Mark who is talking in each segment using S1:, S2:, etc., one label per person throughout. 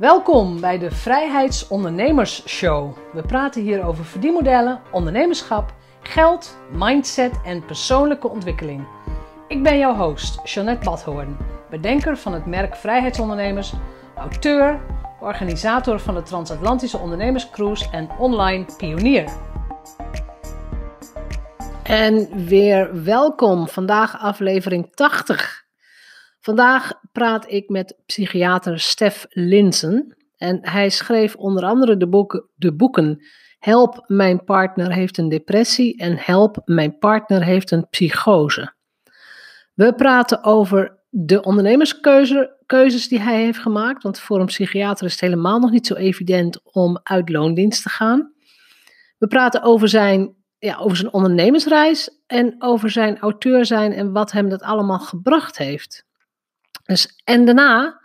S1: Welkom bij de Vrijheidsondernemers Show. We praten hier over verdienmodellen, ondernemerschap, geld, mindset en persoonlijke ontwikkeling. Ik ben jouw host, Jeanette Badhoorn, bedenker van het merk Vrijheidsondernemers, auteur, organisator van de Transatlantische Ondernemerscruise en online pionier. En weer welkom, vandaag aflevering 80. Vandaag praat ik met psychiater Stef Linsen. En hij schreef onder andere de boeken, de boeken Help, mijn partner heeft een depressie en Help, mijn partner heeft een psychose. We praten over de ondernemerskeuzes die hij heeft gemaakt. Want voor een psychiater is het helemaal nog niet zo evident om uit loondienst te gaan. We praten over zijn, ja, over zijn ondernemersreis en over zijn auteur zijn en wat hem dat allemaal gebracht heeft. Dus, en daarna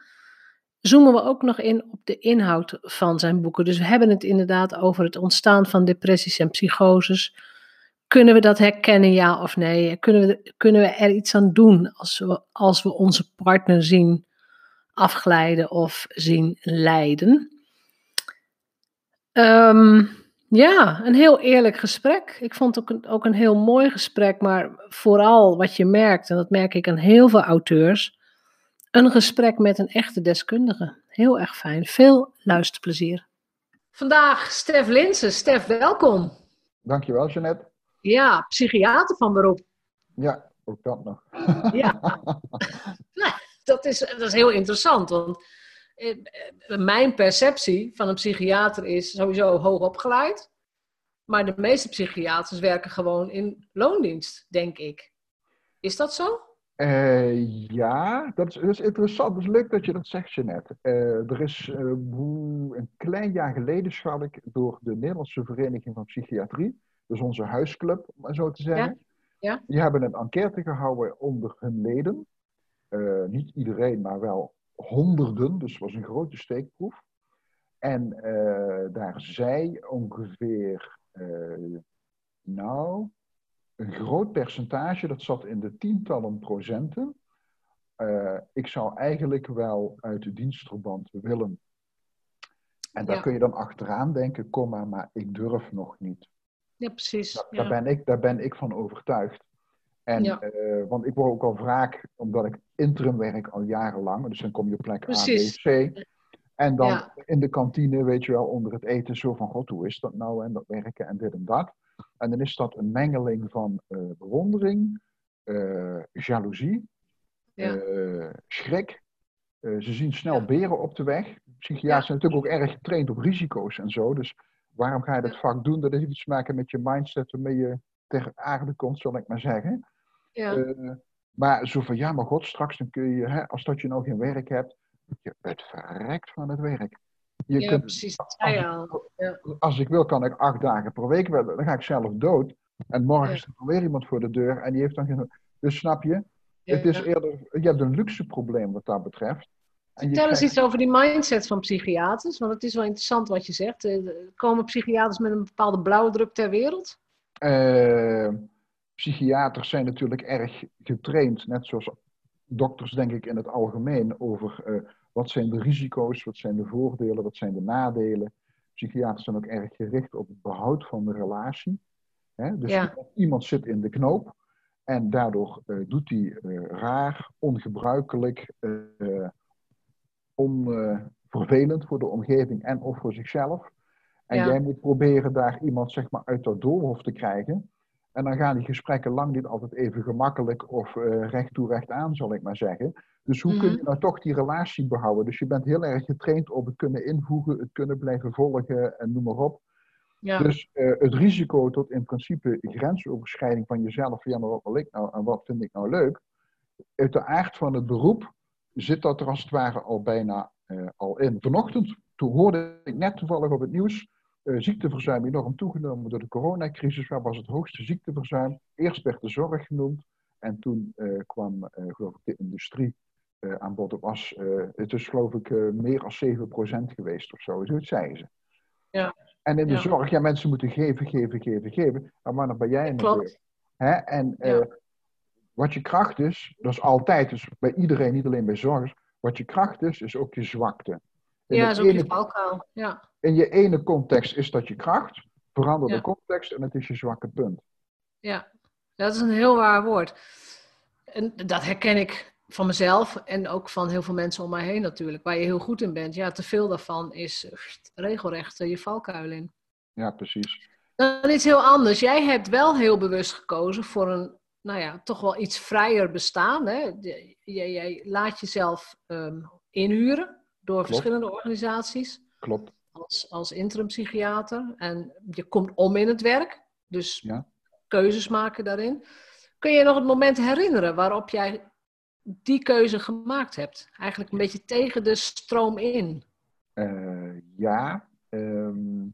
S1: zoomen we ook nog in op de inhoud van zijn boeken. Dus we hebben het inderdaad over het ontstaan van depressies en psychoses. Kunnen we dat herkennen, ja of nee? Kunnen we, kunnen we er iets aan doen als we, als we onze partner zien afglijden of zien lijden? Ehm, ja, een heel eerlijk gesprek. Ik vond het ook een, ook een heel mooi gesprek, maar vooral wat je merkt, en dat merk ik aan heel veel auteurs, een gesprek met een echte deskundige. Heel erg fijn. Veel luisterplezier. Vandaag Stef Linsen. Stef, welkom.
S2: Dankjewel, Jeanette.
S1: Ja, psychiater van beroep.
S2: Ja, ook dat nog.
S1: Ja, nou, dat, is, dat is heel interessant. Want eh, mijn perceptie van een psychiater is sowieso hoog opgeleid. Maar de meeste psychiaters werken gewoon in loondienst, denk ik. Is dat zo?
S2: Uh, ja, dat is, dat is, interessant. Het is leuk dat je dat zegt, Jeanette. Uh, er is uh, een klein jaar geleden, schat ik, door de Nederlandse Vereniging van Psychiatrie, dus onze huisclub, om zo te zeggen. Ja? ja? Die hebben een enquête gehouden onder hun leden. niet iedereen, maar wel honderden, dus het was een grote steekproef. En daar zei ongeveer, nou, een groot percentage, dat zat in de tientallen procenten. Uh, ik zou eigenlijk wel uit de dienstverband willen. En daar kun je dan achteraan denken, kom maar, maar ik durf nog niet.
S1: Ja, precies.
S2: Daar, daar ben, ik, daar ben ik van overtuigd. En, ja. uh, want ik word ook al vaak, omdat ik interim werk al jarenlang, dus dan kom je op plek precies. A, B, C. En dan ja. in de kantine, weet je wel, onder het eten, zo van, god, hoe is dat nou? En dat werken en dit en dat. En dan is dat een mengeling van uh, bewondering, uh, jaloezie, ja. uh, schrik. ze zien snel ja. beren op de weg. Psychiaters zijn natuurlijk ook erg getraind op risico's en zo. Dus waarom ga je dat vak doen? Dat heeft iets te maken met je mindset waarmee je ter aarde komt, zal ik maar zeggen. Ja. maar zo van, ja, maar god, straks dan kun je, hè, als dat je nou geen werk hebt, je bent verrekt van het werk.
S1: Je ja, kunt, precies. Al. Ja.
S2: Als ik wil, kan ik acht dagen per week werken. Dan ga ik zelf dood. En morgen ja. is er weer iemand voor de deur en die heeft dan geen. Dus snap je? Ja, het is eerder, je hebt een luxe probleem wat dat betreft.
S1: En Vertel eens iets over die mindset van psychiaters, want het is wel interessant wat je zegt. Eh, komen psychiaters met een bepaalde blauwdruk ter wereld?
S2: Uh, psychiaters zijn natuurlijk erg getraind, net zoals dokters denk ik in het algemeen, over uh, wat zijn de risico's, wat zijn de voordelen, wat zijn de nadelen. Psychiaters zijn ook erg gericht op het behoud van de relatie. Hè? Dus ja. iemand zit in de knoop en daardoor uh, doet hij uh, raar, ongebruikelijk, uh, onvervelend voor de omgeving en of voor zichzelf. En ja. jij moet proberen daar iemand zeg maar, uit dat doolhof te krijgen. En dan gaan die gesprekken lang niet altijd even gemakkelijk of recht toe recht aan, zal ik maar zeggen. Dus hoe kun je nou toch die relatie behouden? Dus je bent heel erg getraind op het kunnen invoegen, het kunnen blijven volgen en noem maar op. Ja. Dus uh, het risico tot in principe grensoverschrijding van jezelf, ja, maar wat wil ik nou en wat vind ik nou leuk? Uit de aard van het beroep zit dat er als het ware al bijna uh, al in. Vanochtend, toen hoorde ik net toevallig op het nieuws, uh, ziekteverzuim enorm toegenomen door de coronacrisis. Waar was het hoogste ziekteverzuim? Eerst werd de zorg genoemd en toen kwam, geloof ik, de industrie aan bod was. Uh, het is geloof ik uh, meer dan 7% geweest of zo. Zo zeiden ze. Ja. En in de ja. zorg, ja, mensen moeten geven, geven, geven, geven. Maar wanneer ben jij in de Hè? En ja. wat je kracht is, dat is altijd, dus bij iedereen, niet alleen bij zorgers. Wat je kracht is, is ook je zwakte.
S1: In ja, zo je valkuil. Ja.
S2: In je ene context is dat je kracht, verander de context en het is je zwakke punt.
S1: Ja, dat is een heel waar woord. En dat herken ik van mezelf en ook van heel veel mensen om mij heen natuurlijk. Waar je heel goed in bent. Ja, te veel daarvan is regelrecht je valkuil in.
S2: Ja, precies.
S1: Dan iets heel anders. Jij hebt wel heel bewust gekozen voor een, nou ja, toch wel iets vrijer bestaan. Hè? Jij, jij laat jezelf um, inhuren door verschillende organisaties.
S2: Klopt.
S1: Als, als interim-psychiater. En je komt om in het werk. Dus ja. keuzes maken daarin. Kun je nog het moment herinneren waarop jij die keuze gemaakt hebt? Eigenlijk een beetje tegen de stroom in.
S2: Uh, ja. Um,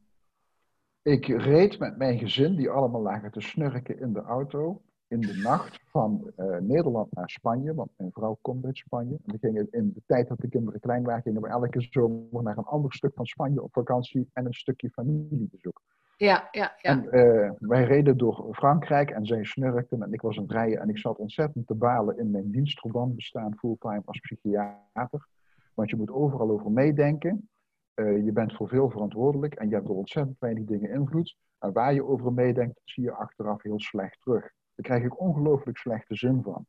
S2: ik reed met mijn gezin, die allemaal lagen te snurken in de auto, in de nacht van uh, Nederland naar Spanje, want mijn vrouw komt uit Spanje. En we gingen in de tijd dat de kinderen klein waren, gingen we elke zomer naar een ander stuk van Spanje op vakantie en een stukje familiebezoek.
S1: Ja, ja, ja.
S2: En uh, wij reden door Frankrijk en zij snurkten en ik was aan het rijden en ik zat ontzettend te balen in mijn dienstverband bestaan fulltime als psychiater. Want je moet overal over meedenken. Uh, je bent voor veel verantwoordelijk en je hebt door ontzettend weinig dingen invloed. En waar je over meedenkt, zie je achteraf heel slecht terug. Daar krijg ik ongelooflijk slechte zin van.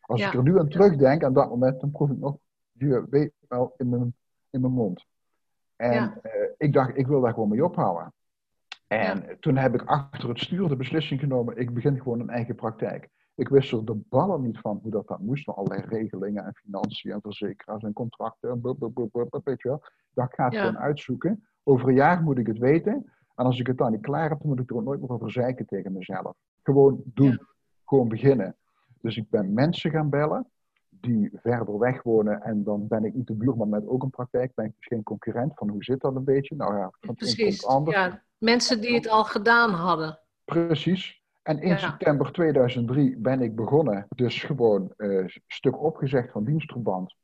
S2: Als ik er nu aan terugdenk, aan dat moment, dan proef ik nog je weet wel in mijn, in mijn mond. En ja. uh, ik dacht, ik wil daar gewoon mee ophouden. En ja. toen heb ik achter het stuur de beslissing genomen, ik begin gewoon een eigen praktijk. Ik wist er de ballen niet van hoe dat, dat moest, van allerlei regelingen en financiën en verzekeraars en contracten en weet je wel. Dat ga ik ja. gewoon uitzoeken. Over een jaar moet ik het weten. En als ik het dan niet klaar heb, dan moet ik er ook nooit meer over zeiken tegen mezelf. Gewoon doen. Ja. Gewoon beginnen. Dus ik ben mensen gaan bellen die verder weg wonen. En dan ben ik niet de buurman met ook een praktijk. Ben ik dus geen concurrent van hoe zit dat een beetje. Nou ja, van
S1: Precies. Anders. Ja, mensen die het al gedaan hadden.
S2: Precies. En in ja. september 2003 ben ik begonnen, dus gewoon een uh, stuk opgezegd van dienstverband.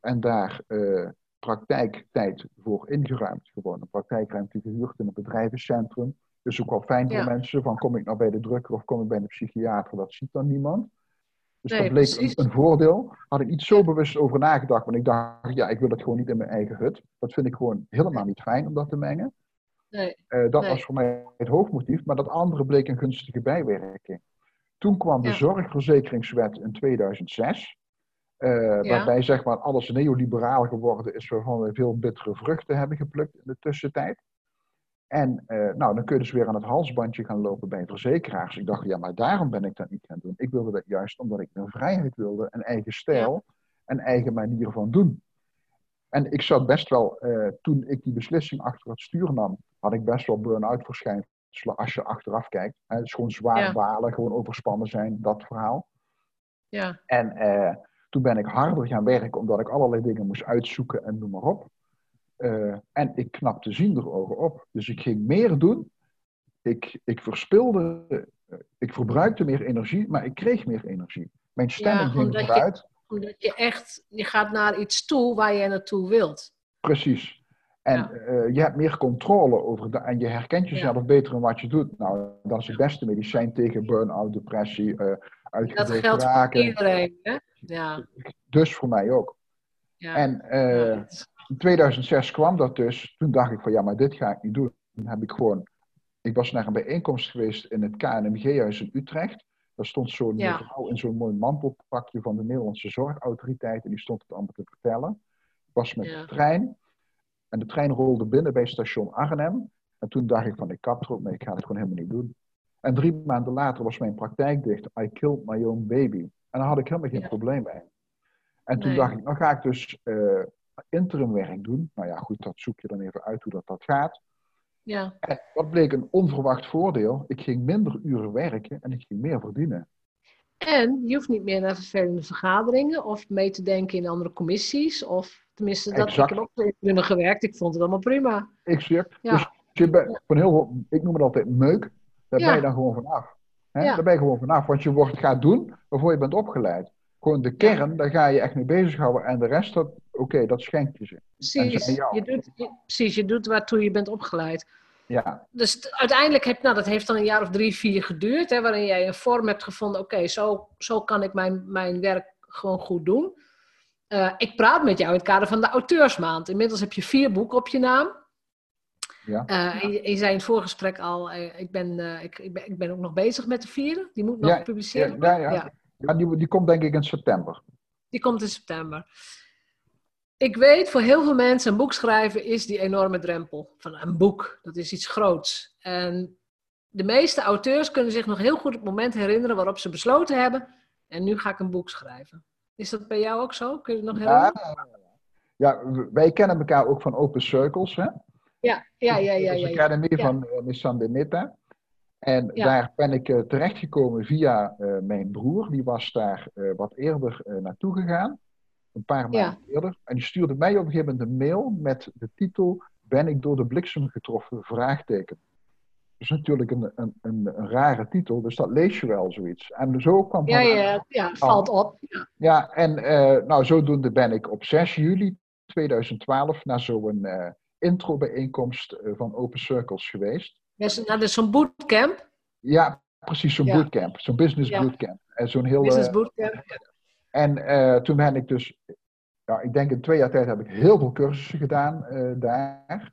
S2: En daar uh, praktijktijd voor ingeruimd. Gewoon een praktijkruimte gehuurd in een bedrijvencentrum. Dus ook wel fijn voor ja. mensen van kom ik nou bij de drukker of kom ik bij de psychiater, dat ziet dan niemand. Dus nee, dat bleek een, een, voordeel. Had ik niet zo bewust over nagedacht, want ik dacht, ja, ik wil dat gewoon niet in mijn eigen hut. Dat vind ik gewoon helemaal niet fijn om dat te mengen.
S1: Nee.
S2: Uh, dat nee. was voor mij het hoofdmotief, maar dat andere bleek een gunstige bijwerking. Toen kwam de ja. zorgverzekeringswet in 2006. Uh, ja. Waarbij zeg maar alles neoliberaal geworden is, waarvan we veel bittere vruchten hebben geplukt in de tussentijd. En uh, nou, dan kun je dus weer aan het halsbandje gaan lopen bij verzekeraars. Ik dacht, ja, maar daarom ben ik dat niet gaan doen. Ik wilde dat juist omdat ik een vrijheid wilde, een eigen stijl, een eigen manier van doen. En ik zat best wel, uh, toen ik die beslissing achter het stuur nam, had ik best wel burn-out verschijnselen als je achteraf kijkt. Het is gewoon zwaar ja. balen, gewoon overspannen zijn, dat verhaal.
S1: Ja.
S2: En uh, toen ben ik harder gaan werken, omdat ik allerlei dingen moest uitzoeken en noem maar op. Uh, en ik knapte zien er ogen op. Dus ik ging meer doen. Ik, ik verspilde, ik verbruikte meer energie, maar ik kreeg meer energie. Mijn stemming ja, ging vooruit.
S1: Je, omdat je echt, je gaat naar iets toe waar je naartoe wilt.
S2: Precies. En ja. uh, je hebt meer controle over de, en je herkent jezelf ja. beter in wat je doet. Nou, dat is het beste medicijn tegen burn-out, depressie, uh,
S1: Dat geldt raken. voor iedereen, hè? Ja.
S2: Dus voor mij ook. Ja. En uh, in 2006 kwam dat dus. Toen dacht ik van ja, maar dit ga ik niet doen. Toen heb ik gewoon. Ik was naar een bijeenkomst geweest in het KNMG-huis in Utrecht. Daar stond zo'n ja. vrouw in zo'n mooi mantelpakje van de Nederlandse Zorgautoriteit. En die stond het allemaal te vertellen. Ik was met ja. de trein. En de trein rolde binnen bij station Arnhem. En toen dacht ik van ik kap er ook mee, ik ga het gewoon helemaal niet doen. En drie maanden later was mijn praktijk dicht. I killed my own baby. En daar had ik helemaal geen ja. probleem bij. En toen nee. dacht ik, nou ga ik dus uh, interim werk doen. Nou ja, goed, dat zoek je dan even uit hoe dat, dat gaat.
S1: Ja.
S2: En dat bleek een onverwacht voordeel. Ik ging minder uren werken en ik ging meer verdienen.
S1: En je hoeft niet meer naar vervelende vergaderingen of mee te denken in andere commissies. Of tenminste, dat exact. ik heb ook prima gewerkt. Ik vond het allemaal prima.
S2: Exact. Ja. Dus je bent van heel, ik noem het altijd meuk. Daar ja. ben je dan gewoon vanaf. Hè? Ja. Daar ben je gewoon vanaf. Want je wordt, gaat doen waarvoor je bent opgeleid. Gewoon de kern, daar ga je echt mee bezighouden. En de rest, oké, okay, dat schenkt je ze.
S1: Precies. Je doet, je, precies, je doet waartoe je bent opgeleid.
S2: Ja.
S1: Dus uiteindelijk heb nou, dat heeft dan een jaar of drie, vier geduurd, hè, waarin jij een vorm hebt gevonden, oké, okay, zo, zo kan ik mijn, mijn werk gewoon goed doen. Uh, ik praat met jou in het kader van de auteursmaand. Inmiddels heb je vier boeken op je naam. Ja. Uh, en, je, je, zei in het voorgesprek al, uh, ik, ben, ik, ik, ben, ik ben ook nog bezig met de vierde. Die moet nog ja, gepubliceerd worden.
S2: Ja, ja, ja. ja. die, die komt denk ik in september.
S1: Die komt in september. Ik weet, voor heel veel mensen, een boek schrijven is die enorme drempel. Van een boek, dat is iets groots. En de meeste auteurs kunnen zich nog heel goed het moment herinneren waarop ze besloten hebben, en nu ga ik een boek schrijven. Is dat bij jou ook zo? Kun je het nog herinneren?
S2: Ja, ja wij kennen elkaar ook van Open Circles, hè?
S1: Ja, ja, ja. ja, ja,
S2: de academie van uh, Nissan Benita. En daar ben ik uh, terechtgekomen via uh, mijn broer. Die was daar wat eerder naartoe gegaan. Een paar maanden eerder. En die stuurde mij op een gegeven moment een mail met de titel... Ben ik door de bliksem getroffen? Vraagteken is natuurlijk een, een, een, een, rare titel, dus dat lees je wel zoiets. En zo kwam
S1: Ja, ja, ja, het valt op.
S2: Ja, ja en uh, nou, zodoende ben ik op 6 juli 2012 naar zo'n uh, intro-bijeenkomst uh, van Open Circles geweest.
S1: Dus, nou, dus zo'n bootcamp?
S2: Ja, precies, zo'n bootcamp. Zo'n business bootcamp. En zo'n heel,
S1: business bootcamp,
S2: En toen ben ik dus, ja, ik denk in twee jaar tijd heb ik heel veel cursussen gedaan daar.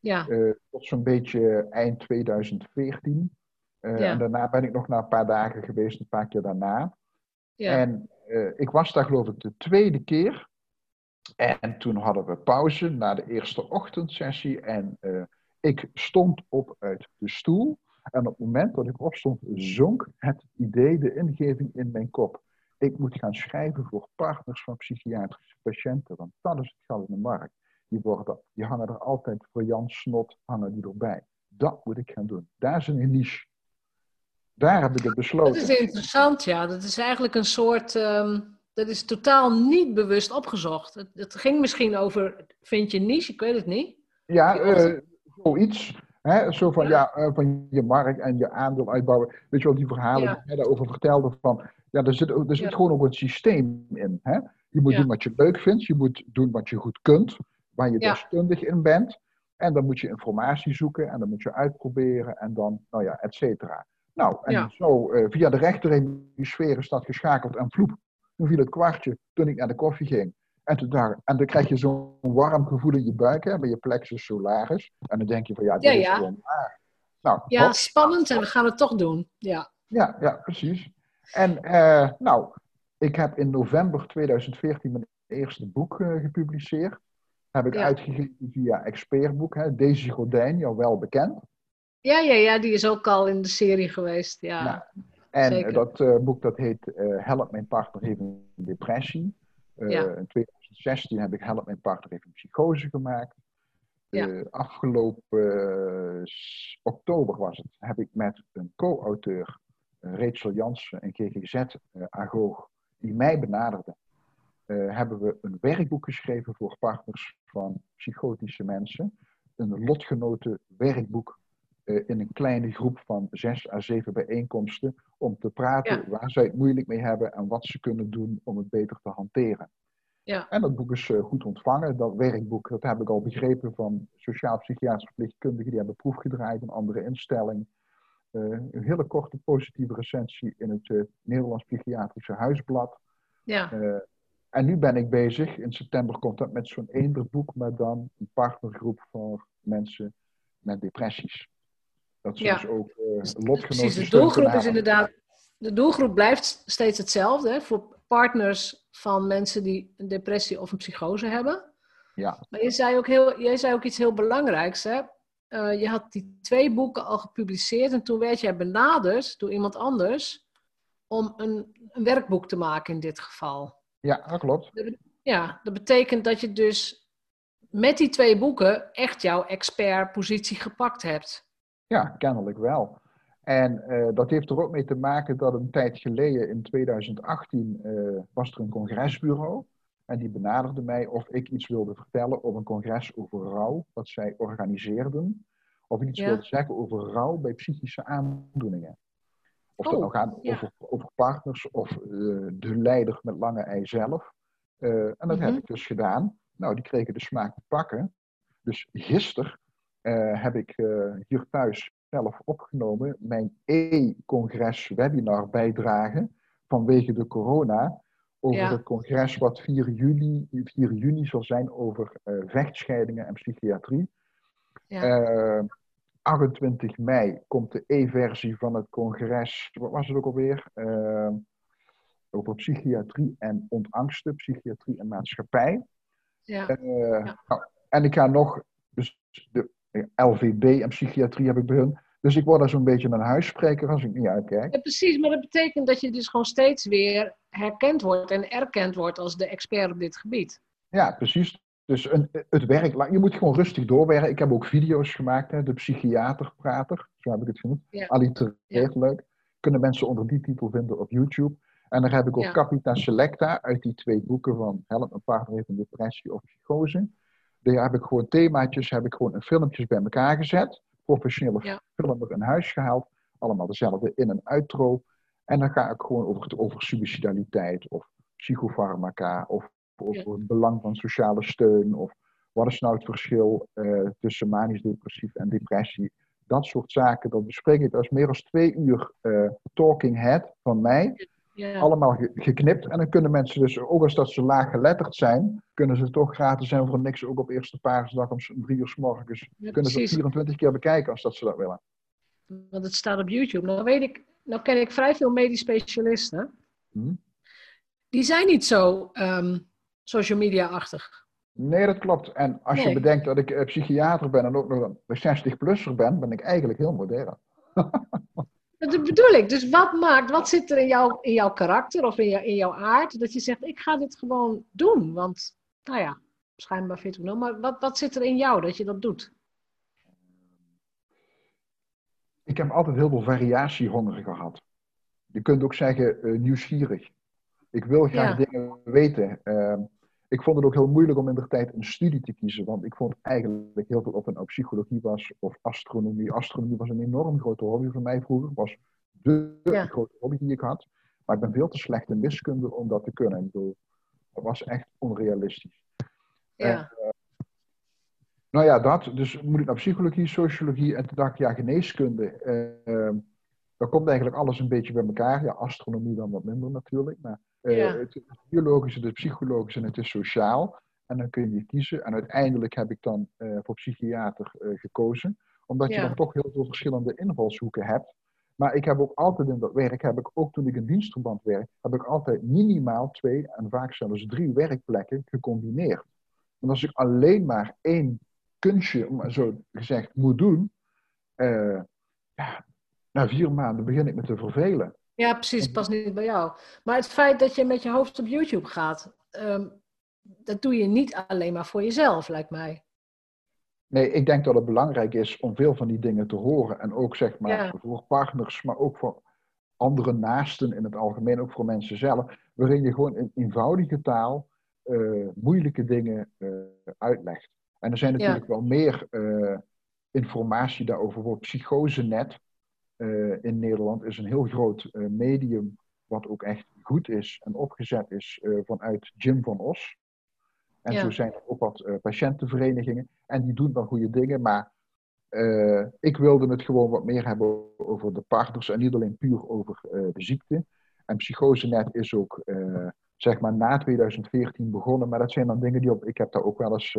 S1: Ja.
S2: Uh, tot zo'n beetje eind 2014. Uh, ja. En daarna ben ik nog na een paar dagen geweest, een paar keer daarna. Ja. En ik was daar geloof ik de tweede keer. En toen hadden we pauze na de eerste ochtendsessie. En ik stond op uit de stoel. En op het moment dat ik opstond, zonk het idee, de ingeving in mijn kop. Ik moet gaan schrijven voor partners van psychiatrische patiënten, want dat is het gouden markt die, worden, die hangen er altijd voor Jan Snot hangen die erbij. Dat moet ik gaan doen. Daar is een niche. Daar heb ik het besloten.
S1: Dat is interessant, ja. Dat is eigenlijk een soort. Um, dat is totaal niet bewust opgezocht. Het, het, ging misschien over. Vind je niche? Ik weet het niet.
S2: Ja, uh, zoiets. Hè? Zo van, ja. ja uh, van je markt en je aandeel uitbouwen. Weet je wel, die verhalen ja. die jij daarover vertelde. Van, ja, er zit, er zit gewoon ook een systeem in. Hè? Je moet doen wat je leuk vindt. Je moet doen wat je goed kunt waar je deskundig in bent. En dan moet je informatie zoeken en dan moet je uitproberen en dan, nou ja, et cetera. Nou, en zo uh, via de rechterhemisfeer is dat geschakeld en vloep, toen viel het kwartje toen ik naar de koffie ging. En, toen daar, en dan krijg je zo'n warm gevoel in je buik, hè, bij je plexus solaris. En dan denk je van ja, dit is gewoon waar.
S1: Nou, ja, spannend en we gaan het toch doen. Ja,
S2: ja, ja precies. En uh, nou, ik heb in november 2014 mijn eerste boek uh, gepubliceerd. Heb ik uitgegeven via Expertboek. Hè? Daisy Gordijn, jou wel bekend.
S1: Ja, ja, ja, die is ook al in de serie geweest. Ja. Nou,
S2: en dat uh, boek dat heet Help mijn partner heeft een depressie. Ja. In 2016 heb ik Help mijn partner heeft een psychose gemaakt. Ja. afgelopen oktober was het, heb ik met een co-auteur, Rachel Jansen, een GGZ-agoog, die mij benaderde uh, hebben we een werkboek geschreven voor partners van psychotische mensen. Een lotgenoten werkboek uh, in een kleine groep van zes à zeven bijeenkomsten. Om te praten waar zij het moeilijk mee hebben en wat ze kunnen doen om het beter te hanteren. Ja. En dat boek is goed ontvangen. Dat werkboek, dat heb ik al begrepen van sociaal-psychiatrische verpleegkundigen. Die hebben proef gedraaid, een andere instelling. Een hele korte positieve recensie in het Nederlands Psychiatrische Huisblad.
S1: Ja.
S2: En nu ben ik bezig, in september komt dat met zo'n eenderboek, maar dan een partnergroep voor mensen met depressies. Dat ze ja. dus ook lotgenoten Precies,
S1: de doelgroep is inderdaad, de doelgroep blijft steeds hetzelfde, hè, voor partners van mensen die een depressie of een psychose hebben.
S2: Ja.
S1: Maar je zei ook, heel, jij zei ook iets heel belangrijks, hè? Uh, je had die twee boeken al gepubliceerd en toen werd jij benaderd door iemand anders om een, een werkboek te maken in dit geval.
S2: Ja, dat klopt.
S1: Ja, dat betekent dat je dus met die twee boeken echt jouw expertpositie gepakt hebt.
S2: Ja, kennelijk wel. En uh, dat heeft er ook mee te maken dat een tijd geleden, in 2018, uh, eh, was er een congresbureau. En die benaderde mij of ik iets wilde vertellen op een congres over rouw, wat zij organiseerden. Of ik iets wilde zeggen over rouw bij psychische aandoeningen. Of oh, dat nou gaat over, over, partners of uh, de leider met lange ei zelf. Uh, en dat heb mhm. ik dus gedaan. Nou, die kregen de smaak te pakken. Dus gisteren uh, heb ik hier thuis zelf opgenomen mijn e-congres webinar bijdrage vanwege de corona. Over het congres wat 4 juli, 4 juni zal zijn over uh, vechtscheidingen en psychiatrie. Ja. 28 eh, mei komt de e-versie van het congres, wat was het ook alweer? Uh, over psychiatrie en ontangsten, psychiatrie en maatschappij. Ja. Nou, en ik ga nog, dus de LVB en psychiatrie heb ik bij Dus ik word daar zo'n beetje een huisspreker als ik niet uitkijk.
S1: Ja, precies, maar dat betekent dat je dus gewoon steeds weer herkend wordt en erkend wordt als de expert op dit gebied.
S2: Ja, precies. Dus een, het werk, je moet gewoon rustig doorwerken. Ik heb ook video's gemaakt, hè, de psychiaterprater, zo heb ik het genoemd. Ja. Allitereert leuk. Kunnen mensen onder die titel vinden op YouTube. En dan heb ik ook ja. Capita Selecta uit die twee boeken van Help een partner heeft een depressie of psychose. Daar heb ik gewoon themaatjes, heb ik gewoon in filmpjes bij elkaar gezet. Professionele ja. filmer in huis gehaald. Allemaal dezelfde in- en uitro. En dan ga ik gewoon over, over suicidaliteit of psychofarmaca of over het belang van sociale steun of wat is nou het verschil uh, tussen manisch depressief en depressie. Dat soort zaken, dat bespreek ik. Is meer dan twee uur uh, talking head van mij. Ja. Allemaal geknipt. En dan kunnen mensen dus, ook als dat ze laag geletterd zijn, kunnen ze toch gratis zijn voor niks ook op eerste paarsdag om drie uur s morgens. kunnen ze 24 keer bekijken als dat ze dat willen.
S1: Want het staat op YouTube. Nou weet ik, nou ken ik vrij veel medisch specialisten. Hm? Die zijn niet zo um, social media-achtig.
S2: Nee, dat klopt. En als je bedenkt dat ik psychiater ben en ook nog een 60-plusser ben, ben ik eigenlijk heel modern.
S1: Dat bedoel ik. Dus wat maakt, wat zit er in, jou, in jouw karakter of in, jou, in jouw aard, dat je zegt, ik ga dit gewoon doen? Want, nou ja, schijnbaar vind ik het maar wat, wat zit er in jou dat je dat doet?
S2: Ik heb altijd heel veel variatiehonger gehad. Je kunt ook zeggen uh, nieuwsgierig. Ik wil graag dingen weten. Uh, ik vond het ook heel moeilijk om in de tijd een studie te kiezen, want ik vond eigenlijk heel veel of het nou psychologie was of astronomie. Astronomie was een enorm grote hobby voor mij vroeger, was de grote hobby die ik had. Maar ik ben veel te slecht in wiskunde om dat te kunnen. Ik bedoel, dat was echt onrealistisch. Ja. Uh, nou ja, dat. Dus moet ik naar psychologie, sociologie en toen dacht ik, ja, geneeskunde. Uh, daar komt eigenlijk alles een beetje bij elkaar. Ja, astronomie dan wat minder natuurlijk. Maar uh, het is biologisch, het is psychologisch en het is sociaal. En dan kun je kiezen. En uiteindelijk heb ik dan uh, voor psychiater uh, gekozen. Omdat je dan toch heel veel verschillende invalshoeken hebt. Maar ik heb ook altijd in dat werk, heb ik ook toen ik in dienstverband werk, heb ik altijd minimaal twee en vaak zelfs drie werkplekken gecombineerd. En als ik alleen maar één kunstje, om zo gezegd, moet doen, ja, na vier maanden begin ik me te vervelen.
S1: Ja, precies, past niet bij jou. Maar het feit dat je met je hoofd op YouTube gaat, um, dat doe je niet alleen maar voor jezelf, lijkt mij.
S2: Nee, ik denk dat het belangrijk is om veel van die dingen te horen. En ook zeg maar voor partners, maar ook voor andere naasten in het algemeen, ook voor mensen zelf. Waarin je gewoon in eenvoudige taal uh, moeilijke dingen uh, uitlegt. En er zijn natuurlijk wel meer uh, informatie daarover. Voor psychosenet, in Nederland is een heel groot uh, medium, wat ook echt goed is en opgezet is uh, vanuit Jim van Os. En ja. zo zijn er ook wat patiëntenverenigingen en die doen dan goede dingen, maar ik wilde het gewoon wat meer hebben over de partners en niet alleen puur over de ziekte. En Psychosenet is ook zeg maar na 2014 begonnen, maar dat zijn dan dingen die op, ik heb daar ook wel eens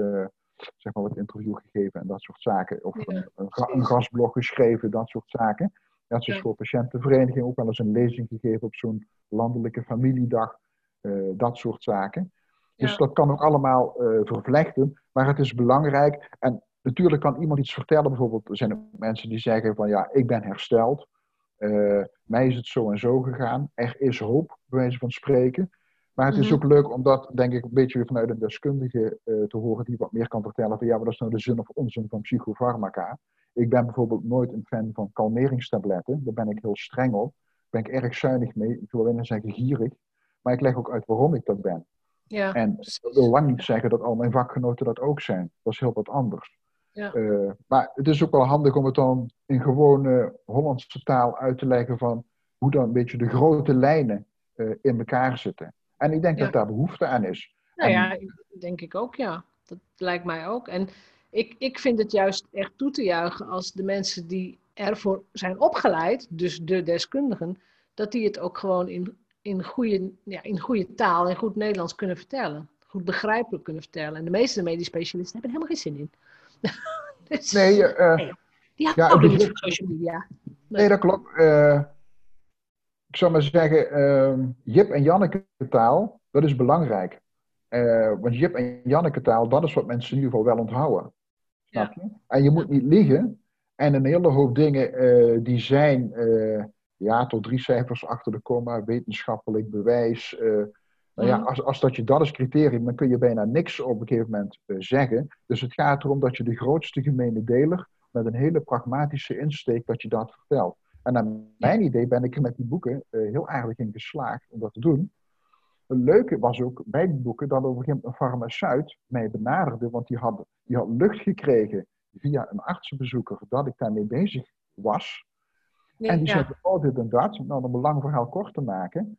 S2: zeg maar wat interview gegeven en dat soort zaken. Of ja, een, een, gastblog geschreven, dat soort zaken. Net zoals ja. voor patiëntenvereniging ook wel eens een lezing gegeven op zo'n landelijke familiedag. Uh, dat soort zaken. Dus dat kan ook allemaal uh, vervlechten. Maar het is belangrijk. En natuurlijk kan iemand iets vertellen. Bijvoorbeeld, er zijn ook mensen die zeggen van ja, ik ben hersteld. Uh, mij is het zo en zo gegaan. Er is hoop, bij wijze van spreken. Maar het is mhm. ook leuk om dat, denk ik, een beetje vanuit een deskundige te horen die wat meer kan vertellen van ja, wat is nou de zin of onzin van psychofarmaca. Ik ben bijvoorbeeld nooit een fan van kalmeringstabletten. Daar ben ik heel streng op. Daar ben ik erg zuinig mee. Ik wil alleen zeggen gierig. Maar ik leg ook uit waarom ik dat ben. Ja, en dat wil lang niet zeggen dat al mijn vakgenoten dat ook zijn. Dat is heel wat anders. Ja. Uh, maar het is ook wel handig om het dan in gewone Hollandse taal uit te leggen van hoe dan een beetje de grote lijnen uh, in elkaar zitten. En ik denk ja. dat daar behoefte aan is.
S1: Nou en, ja, denk ik ook, ja. Dat lijkt mij ook. En ik, ik vind het juist echt toe te juichen als de mensen die ervoor zijn opgeleid, dus de deskundigen, dat die het ook gewoon in, in, goede, ja, in goede taal en goed Nederlands kunnen vertellen. Goed begrijpelijk kunnen vertellen. En de meeste medisch specialisten hebben helemaal geen zin in.
S2: dus, nee, uh, nee,
S1: die ja, niet van social media.
S2: Nee, dat klopt. Uh, ik zou maar zeggen, uh, Jip en Janneke taal, dat is belangrijk. Uh, want Jip en Janneke taal, dat is wat mensen in ieder geval wel onthouden. Snap je? En je moet niet liegen. En een hele hoop dingen uh, die zijn uh, ja, tot drie cijfers achter de komma, wetenschappelijk bewijs. nou ja, als, als dat je dat is criterium, dan kun je bijna niks op een gegeven moment zeggen. Dus het gaat erom dat je de grootste gemene deler met een hele pragmatische insteek dat je dat vertelt. En naar mijn idee ben ik er met die boeken heel aardig in geslaagd om dat te doen. Het leuke was ook bij die boeken dat op een gegeven moment een farmaceut mij benaderde, want die had, die had lucht gekregen via een artsenbezoeker dat ik daarmee bezig was. en die zei, oh dit en dat. Nou, om een lang verhaal kort te maken.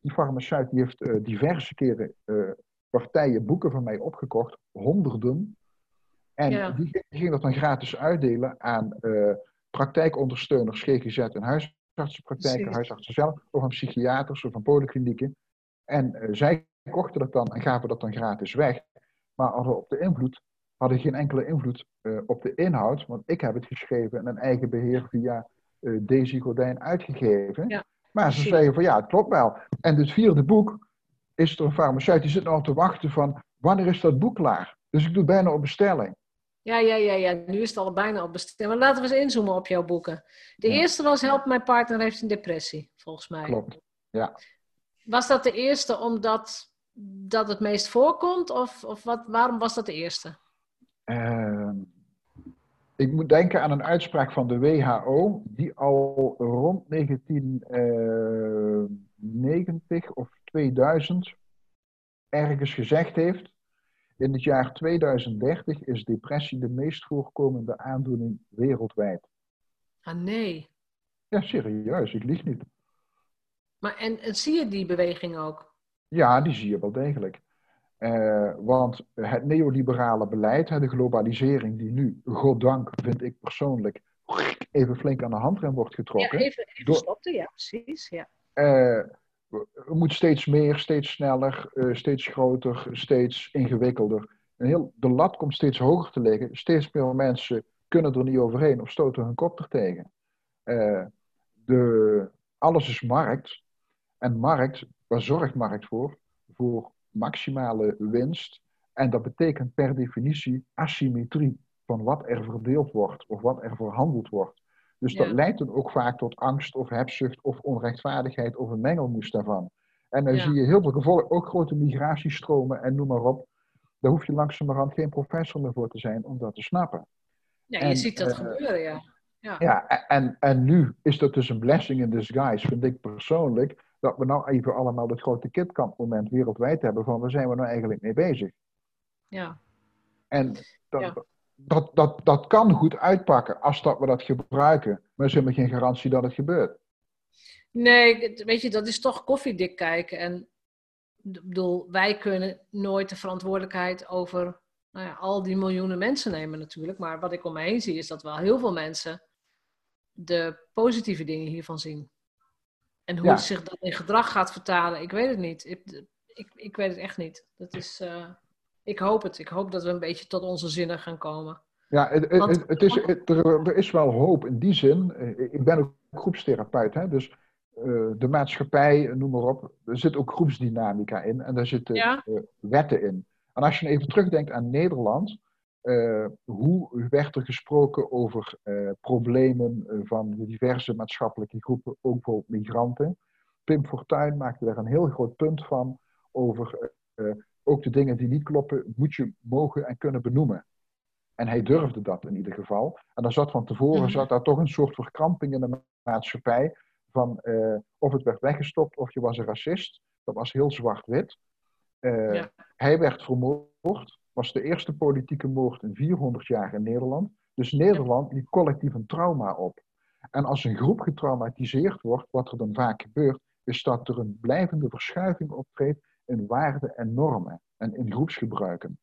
S2: Die farmaceut die heeft uh, diverse keren uh, partijen boeken van mij opgekocht, honderden. En die, ging dat dan gratis uitdelen aan uh, praktijkondersteuners, GGZ en huisartsenpraktijken, huisartsen zelf, of aan psychiaters of aan polyklinieken. En uh, zij kochten dat dan en gaven dat dan gratis weg. Maar hadden op de invloed, hadden geen enkele invloed uh, op de inhoud. Want ik heb het geschreven en een eigen beheer via uh, Daisy Gordijn uitgegeven. Ja, maar ze zeiden van ja, het klopt wel. En het vierde boek is er een farmaceut die zit nou te wachten van wanneer is dat boek klaar? Dus ik doe het bijna op bestelling.
S1: Ja, ja, ja, ja. Nu is het al bijna op bestelling. Maar laten we eens inzoomen op jouw boeken. De eerste was Help, mijn partner heeft een depressie, volgens mij.
S2: Klopt, ja.
S1: Was dat de eerste omdat dat het meest voorkomt? Of, of wat, waarom was dat de eerste?
S2: Uh, ik moet denken aan een uitspraak van de WHO, die al rond 1990 eh, of 2000 ergens gezegd heeft. In het jaar 2030 is depressie de meest voorkomende aandoening wereldwijd.
S1: Ah, nee.
S2: Ja, serieus, ik lieg niet.
S1: Maar en, zie je die beweging ook?
S2: Ja, die zie je wel degelijk. Uh, want het neoliberale beleid, de globalisering die nu, goddank vind ik persoonlijk, even flink aan de handrem wordt getrokken.
S1: Ja, even, even stopte, ja, precies. Ja.
S2: Uh, moet steeds meer, steeds sneller, uh, steeds groter, steeds ingewikkelder. En heel, de lat komt steeds hoger te liggen. Steeds meer mensen kunnen er niet overheen of stoten hun kop er tegen. de, alles is markt. En markt, waar zorgt markt voor? Voor maximale winst. En dat betekent per definitie asymmetrie van wat er verdeeld wordt of wat er verhandeld wordt. Dus dat leidt dan ook vaak tot angst of hebzucht of onrechtvaardigheid of een mengelmoes daarvan. En dan zie je heel veel gevolgen, ook grote migratiestromen en noem maar op. Daar hoef je langzamerhand geen professor meer voor te zijn om dat te snappen.
S1: Ja, je ziet dat uh, gebeuren, ja.
S2: Ja, ja en, en nu is dat dus een blessing in disguise, vind ik persoonlijk dat we nou even allemaal het grote kitkampmoment wereldwijd hebben van waar zijn we nou eigenlijk mee bezig.
S1: Ja.
S2: En dat, dat, dat, dat kan goed uitpakken als dat we dat gebruiken, maar er is helemaal geen garantie dat het gebeurt.
S1: Nee, weet je, dat is toch koffiedik kijken. En ik bedoel, wij kunnen nooit de verantwoordelijkheid over nou ja, al die miljoenen mensen nemen natuurlijk. Maar wat ik om me heen zie, is dat wel heel veel mensen de positieve dingen hiervan zien. En hoe het zich dan in gedrag gaat vertalen, ik weet het niet. Ik, ik, ik weet het echt niet. Dat is, uh, ik hoop het. Ik hoop dat we een beetje tot onze zinnen gaan komen.
S2: Ja, het, het, het is, er, er, is wel hoop in die zin. Eh, ik ben ook groepstherapeut, hè, dus uh, de maatschappij, noem maar op. Er zit ook groepsdynamica in en daar zitten ja. uh, wetten in. En als je even terugdenkt aan Nederland, uh, hoe werd er gesproken over problemen van diverse maatschappelijke groepen, ook bijvoorbeeld migranten. Pim Fortuyn maakte daar een heel groot punt van over ook de dingen die niet kloppen, moet je mogen en kunnen benoemen. En hij durfde dat in ieder geval. En dan zat van tevoren mm zat daar toch een soort verkramping in de maatschappij. Van of het werd weggestopt of je was een racist. Dat was heel zwart-wit. Ja. Hij werd vermoord was de eerste politieke moord in 400 jaar in Nederland. Dus Nederland liep collectief een trauma op. En als een groep getraumatiseerd wordt, wat er dan vaak gebeurt, is dat er een blijvende verschuiving optreedt in waarden en normen en in groepsgebruiken.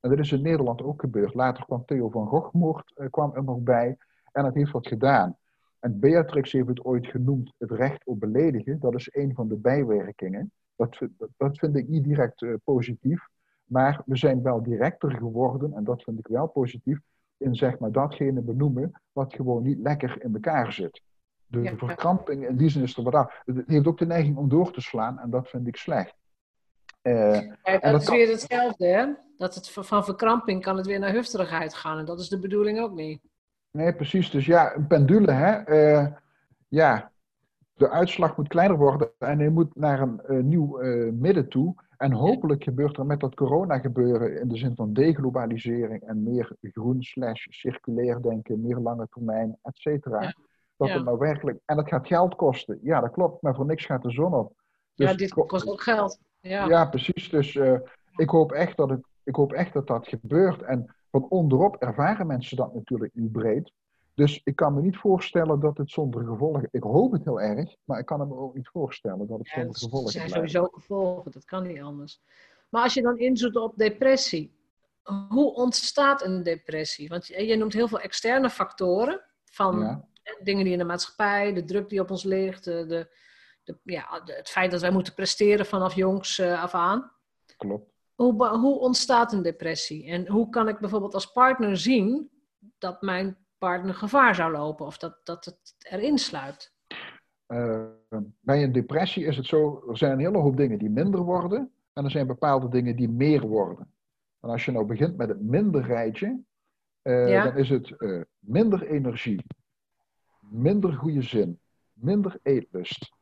S2: En dat is in Nederland ook gebeurd. Later kwam Theo van Gogh-moord uh, kwam er nog bij en dat heeft wat gedaan. En Beatrix heeft het ooit genoemd, het recht op beledigen. Dat is een van de bijwerkingen. Dat, dat vind ik niet direct uh, positief. Maar we zijn wel directer geworden, en dat vind ik wel positief, in zeg maar datgene benoemen wat gewoon niet lekker in elkaar zit. De verkramping in die zin is er wat af. Het heeft ook de neiging om door te slaan en dat vind ik slecht.
S1: Uh, ja, dat, is weer hetzelfde, hè? Dat het van verkramping kan het weer naar hufterigheid gaan en dat is de bedoeling ook niet.
S2: Nee, precies. Dus ja, een pendule, hè? Uh, ja, de uitslag moet kleiner worden en hij moet naar een uh, nieuw midden toe. En hopelijk gebeurt er met dat corona gebeuren in de zin van deglobalisering en meer groen slash circulair denken, meer lange termijn, et cetera. Dat het nou werkelijk. En het gaat geld kosten. Ja, dat klopt, maar voor niks gaat de zon op.
S1: Dus ja, dit kost ook geld. Ja,
S2: ja precies. Dus uh, ik, hoop echt dat het, ik hoop echt dat dat gebeurt. En van onderop ervaren mensen dat natuurlijk niet breed. Dus ik kan me niet voorstellen dat het zonder gevolgen. Ik hoop het heel erg, maar ik kan me ook niet voorstellen dat het zonder gevolgen is.
S1: Er zijn sowieso gevolgen, dat kan niet anders. Maar als je dan inzoet op depressie, hoe ontstaat een depressie? Want je noemt heel veel externe factoren van dingen die in de maatschappij, de druk die op ons ligt, de, de, ja, het feit dat wij moeten presteren vanaf jongs uh, af aan.
S2: Klopt.
S1: Hoe, hoe ontstaat een depressie? En hoe kan ik bijvoorbeeld als partner zien dat mijn partner gevaar zou lopen of dat, dat het erin sluit?
S2: Uh, bij een depressie is het zo, er zijn een hele hoop dingen die minder worden en er zijn bepaalde dingen die meer worden. En als je nou begint met het minder rijtje, uh, dan is het uh, minder energie, minder goede zin, minder eetlust,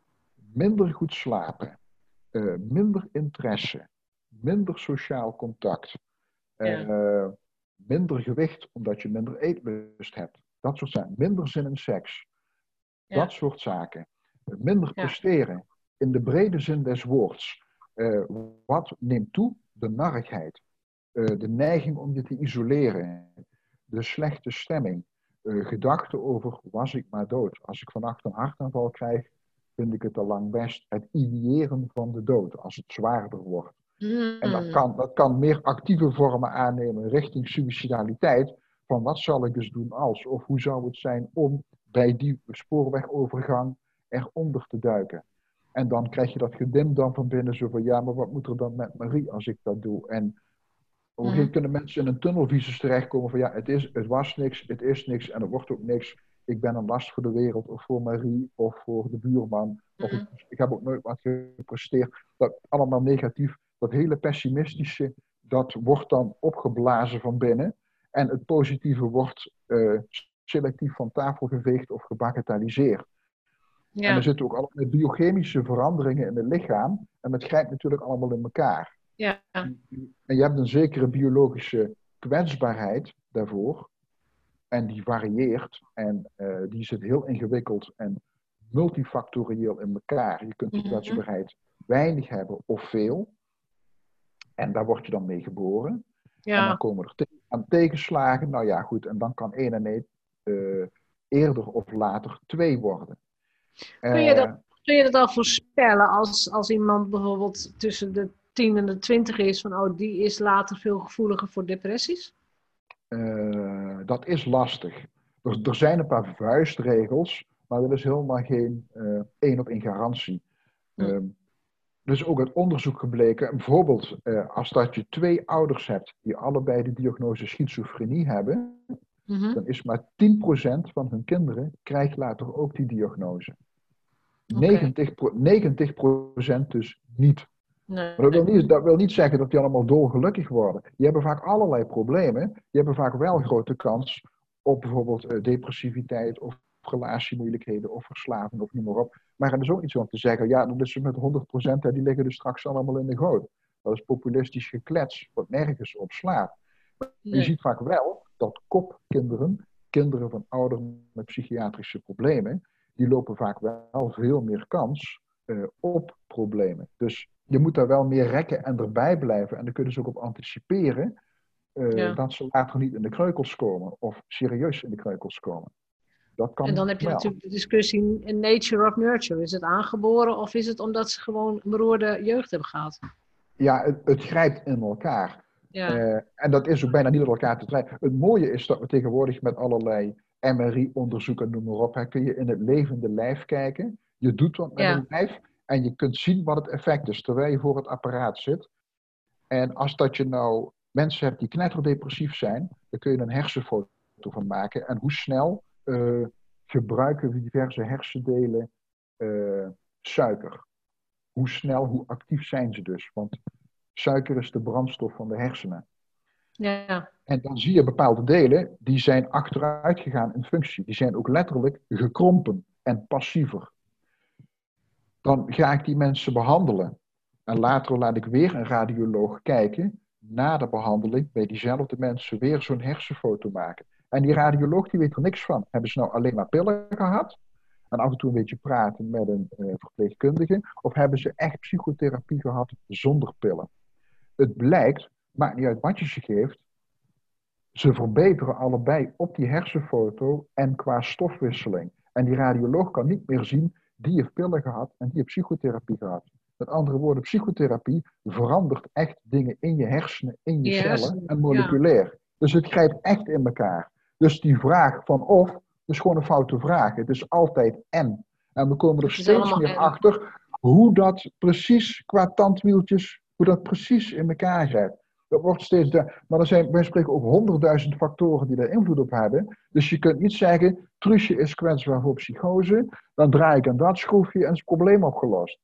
S2: minder goed slapen, minder interesse, minder sociaal contact, ja minder gewicht omdat je minder eetlust hebt. Dat soort zaken. Minder zin in seks. Dat soort zaken. Minder presteren. In de brede zin des woords. Uh, wat neemt toe? De narigheid. De neiging om je te isoleren. De slechte stemming. Gedachten over was ik maar dood. Als ik vannacht een hartaanval krijg, vind ik het al lang best. Het ideëren van de dood. Als het zwaarder wordt. En dat hmm. kan, dat kan meer actieve vormen aannemen richting suicidaliteit. Van wat zal ik dus doen als? Of hoe zou het zijn om bij die spoorwegovergang eronder te duiken? En dan krijg je dat gedimd dan van binnen zo van ja, maar wat moet er dan met Marie als ik dat doe? En een hmm. kunnen mensen in een tunnelvisus terechtkomen van ja, het, is, het was niks, het is niks en er wordt ook niks. Ik ben een last voor de wereld of voor Marie of voor de buurman. Of ik, hmm. ik heb ook nooit wat gepresteerd. Dat allemaal negatief dat hele pessimistische, dat wordt dan opgeblazen van binnen. En het positieve wordt uh, selectief van tafel geveegd of gebagatelliseerd. Ja. En er zitten ook allerlei biochemische veranderingen in het lichaam. En het grijpt natuurlijk allemaal in elkaar.
S1: Ja.
S2: En je hebt een zekere biologische kwetsbaarheid daarvoor. En die varieert. En uh, die zit heel ingewikkeld en multifactorieel in elkaar. Je kunt die mhm. kwetsbaarheid weinig hebben of veel. En daar word je dan mee geboren. Ja. En dan komen er te aan tegenslagen. Nou ja, goed. En dan kan één en één uh, eerder of later twee worden.
S1: Kun je, dat, eh, kun je dat al voorspellen als, als iemand bijvoorbeeld tussen de 10 en de 20 is, van oh, die is later veel gevoeliger voor depressies?
S2: Uh, dat is lastig. Er, er, zijn een paar vuistregels, maar dat is helemaal geen één op één garantie. Hm dus ook uit onderzoek gebleken, bijvoorbeeld eh, als dat je twee ouders hebt die allebei de diagnose schizofrenie hebben, mhm. dan is maar 10% van hun kinderen krijgt later ook die diagnose. 90, 90% dus niet. Nee, dat, wil niet. dat wil niet zeggen dat die allemaal dolgelukkig worden. Die hebben vaak allerlei problemen. Die hebben vaak wel grote kans op bijvoorbeeld uh, depressiviteit of relatiemoeilijkheden of verslaving of noem maar op. Maar er is ook iets om te zeggen, ja, dat is met 100%, hè, die liggen dus straks allemaal in de goot. Dat is populistisch geklets, wat nergens op slaat. Je ziet vaak wel dat kopkinderen, kinderen van ouderen met psychiatrische problemen, die lopen vaak wel veel meer kans uh, op problemen. Dus je moet daar wel meer rekken en erbij blijven. En dan kunnen ze ook op anticiperen uh, dat ze later niet in de kreukels komen of serieus in de kreukels komen.
S1: Dat kan en dan heb je natuurlijk de discussie in nature of nurture. Is het aangeboren of is het omdat ze gewoon een beroerde jeugd hebben gehad?
S2: Ja, het, het grijpt in elkaar. Ja. Uh, en dat is ook bijna niet met elkaar te trekken. Het mooie is dat we tegenwoordig met allerlei MRI-onderzoeken, noem maar op, hè, kun je in het levende lijf kijken. Je doet wat met een lijf en je kunt zien wat het effect is terwijl je voor het apparaat zit. En als dat je nou mensen hebt die knetterdepressief zijn, dan kun je een hersenfoto van maken. En hoe snel uh, gebruiken diverse hersendelen uh, suiker? Hoe snel, hoe actief zijn ze dus? Want suiker is de brandstof van de hersenen.
S1: Ja.
S2: En dan zie je bepaalde delen die zijn achteruit gegaan in functie. Die zijn ook letterlijk gekrompen en passiever. Dan ga ik die mensen behandelen. En later laat ik weer een radioloog kijken na de behandeling bij diezelfde mensen weer zo'n hersenfoto maken. En die radioloog die weet er niks van. Hebben ze nou alleen maar pillen gehad? En af en toe een beetje praten met een uh, verpleegkundige? Of hebben ze echt psychotherapie gehad zonder pillen? Het blijkt, maakt niet uit wat je ze geeft, ze verbeteren allebei op die hersenfoto en qua stofwisseling. En die radioloog kan niet meer zien, die heeft pillen gehad en die heeft psychotherapie gehad. Met andere woorden, psychotherapie verandert echt dingen in je hersenen, in je cellen en moleculair. Dus het grijpt echt in elkaar. Dus die vraag van of, is gewoon een foute vraag. Het is altijd en. En we komen er steeds meer achter hoe dat precies qua tandwieltjes, hoe dat precies in elkaar grijpt. Dat wordt steeds de, maar er zijn, wij spreken over honderdduizend factoren die daar invloed op hebben. Dus je kunt niet zeggen, Truusje is kwetsbaar voor psychose, dan draai ik aan dat schroefje en is het probleem opgelost.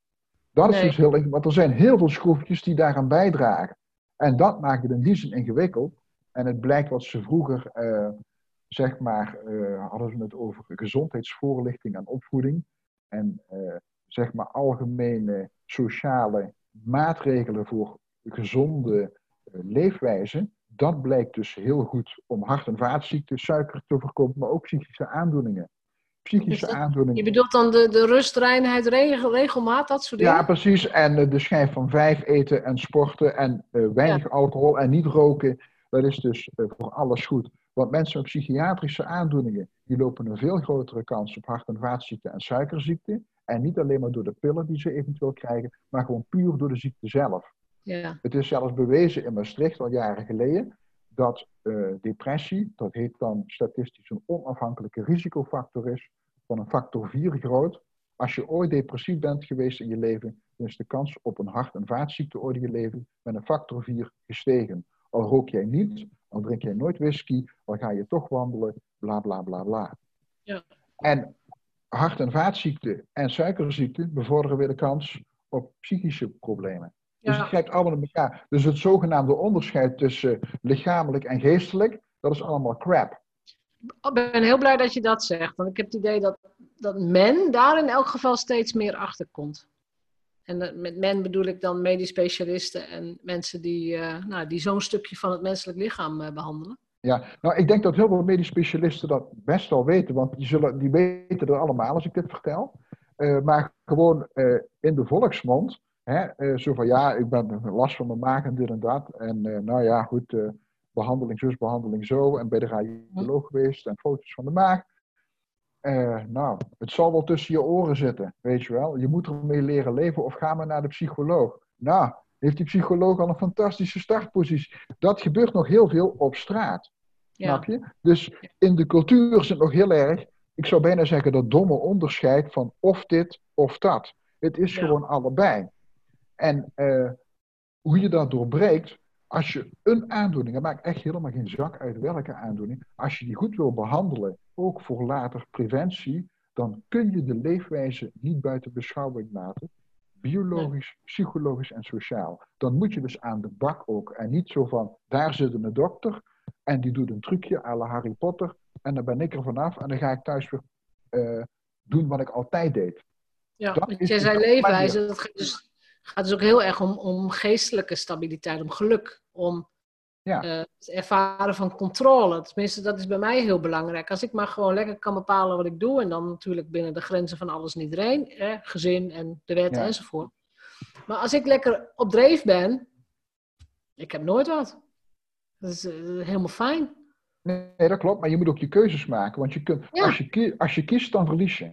S2: Dat is dus heel ingewikkeld, want er zijn heel veel schroefjes die daaraan bijdragen. En dat maakt het in die zin ingewikkeld. En het blijkt wat ze vroeger, uh, zeg maar, uh, hadden ze het over gezondheidsvoorlichting en opvoeding. En uh, zeg maar algemene sociale maatregelen voor gezonde leefwijze. Dat blijkt dus heel goed om hart- en vaatziekten, suiker te voorkomen, maar ook psychische aandoeningen psychische dus aandoeningen.
S1: Je bedoelt dan de, de rust, reinheid, regel, regelmaat, dat soort dingen?
S2: Ja, precies. En uh, de schijf van vijf eten en sporten en uh, weinig alcohol en niet roken. Dat is dus uh, voor alles goed. Want mensen met psychiatrische aandoeningen, die lopen een veel grotere kans op hart- en vaatziekten en suikerziekte. En niet alleen maar door de pillen die ze eventueel krijgen, maar gewoon puur door de ziekte zelf.
S1: Ja.
S2: Het is zelfs bewezen in Maastricht al jaren geleden dat depressie, dat heet dan statistisch een onafhankelijke risicofactor is, van een factor 4 groot. Als je ooit depressief bent geweest in je leven, dan is de kans op een hart- en vaatziekte ooit in je leven met een factor 4 gestegen. Al rook jij niet, al drink jij nooit whisky, al ga je toch wandelen, bla bla bla bla.
S1: Ja.
S2: En hart- en vaatziekte en suikerziekte bevorderen weer de kans op psychische problemen. Dus het grijpt allemaal in elkaar. Dus het zogenaamde onderscheid tussen lichamelijk en geestelijk, dat is allemaal crap.
S1: Ik ben heel blij dat je dat zegt. Want ik heb het idee dat, dat men daar in elk geval steeds meer achter komt. En met men bedoel ik dan medisch specialisten en mensen die, uh, nou, die zo'n stukje van het menselijk lichaam uh, behandelen.
S2: Ja, nou ik denk dat heel veel medisch specialisten dat best wel weten, want die, zullen, die weten er allemaal als ik dit vertel. Uh, maar gewoon in de volksmond, hè, zo van ja, ik ben last van mijn maag en dit en dat. En nou ja, goed, behandeling zus, behandeling zo. En bij de radioloog geweest en foto's van de maag. Uh, nou, het zal wel tussen je oren zitten, weet je wel. Je moet ermee leren leven of ga maar naar de psycholoog. Nou, heeft die psycholoog al een fantastische startpositie. Dat gebeurt nog heel veel op straat. Ja. Snap je? Dus in de cultuur zit nog heel erg, ik zou bijna zeggen, dat domme onderscheid van of dit of dat. Het is ja. gewoon allebei. En uh, hoe je dat doorbreekt, als je een aandoening, het maakt echt helemaal geen zak uit welke aandoening, als je die goed wil behandelen, ook voor later preventie, dan kun je de leefwijze niet buiten beschouwing laten. Biologisch, psychologisch en sociaal. Dan moet je dus aan de bak ook. En niet zo van, daar zit een dokter en die doet een trucje à la Harry Potter en dan ben ik er vanaf en dan ga ik thuis weer uh, doen wat ik altijd deed.
S1: Ja, want jij zei leefwijze, dat gaat dus gaat dus ook heel erg om, om geestelijke stabiliteit, om geluk, om ja. uh, het ervaren van controle. Tenminste, dat is bij mij heel belangrijk. Als ik maar gewoon lekker kan bepalen wat ik doe, en dan natuurlijk binnen de grenzen van alles en iedereen, hè, gezin en de wet ja. enzovoort. Maar als ik lekker op dreef ben, ik heb nooit wat. Dat is uh, helemaal fijn.
S2: Nee, dat klopt, maar je moet ook je keuzes maken. Want je kunt, ja. als, je, als je kiest, dan verlies je.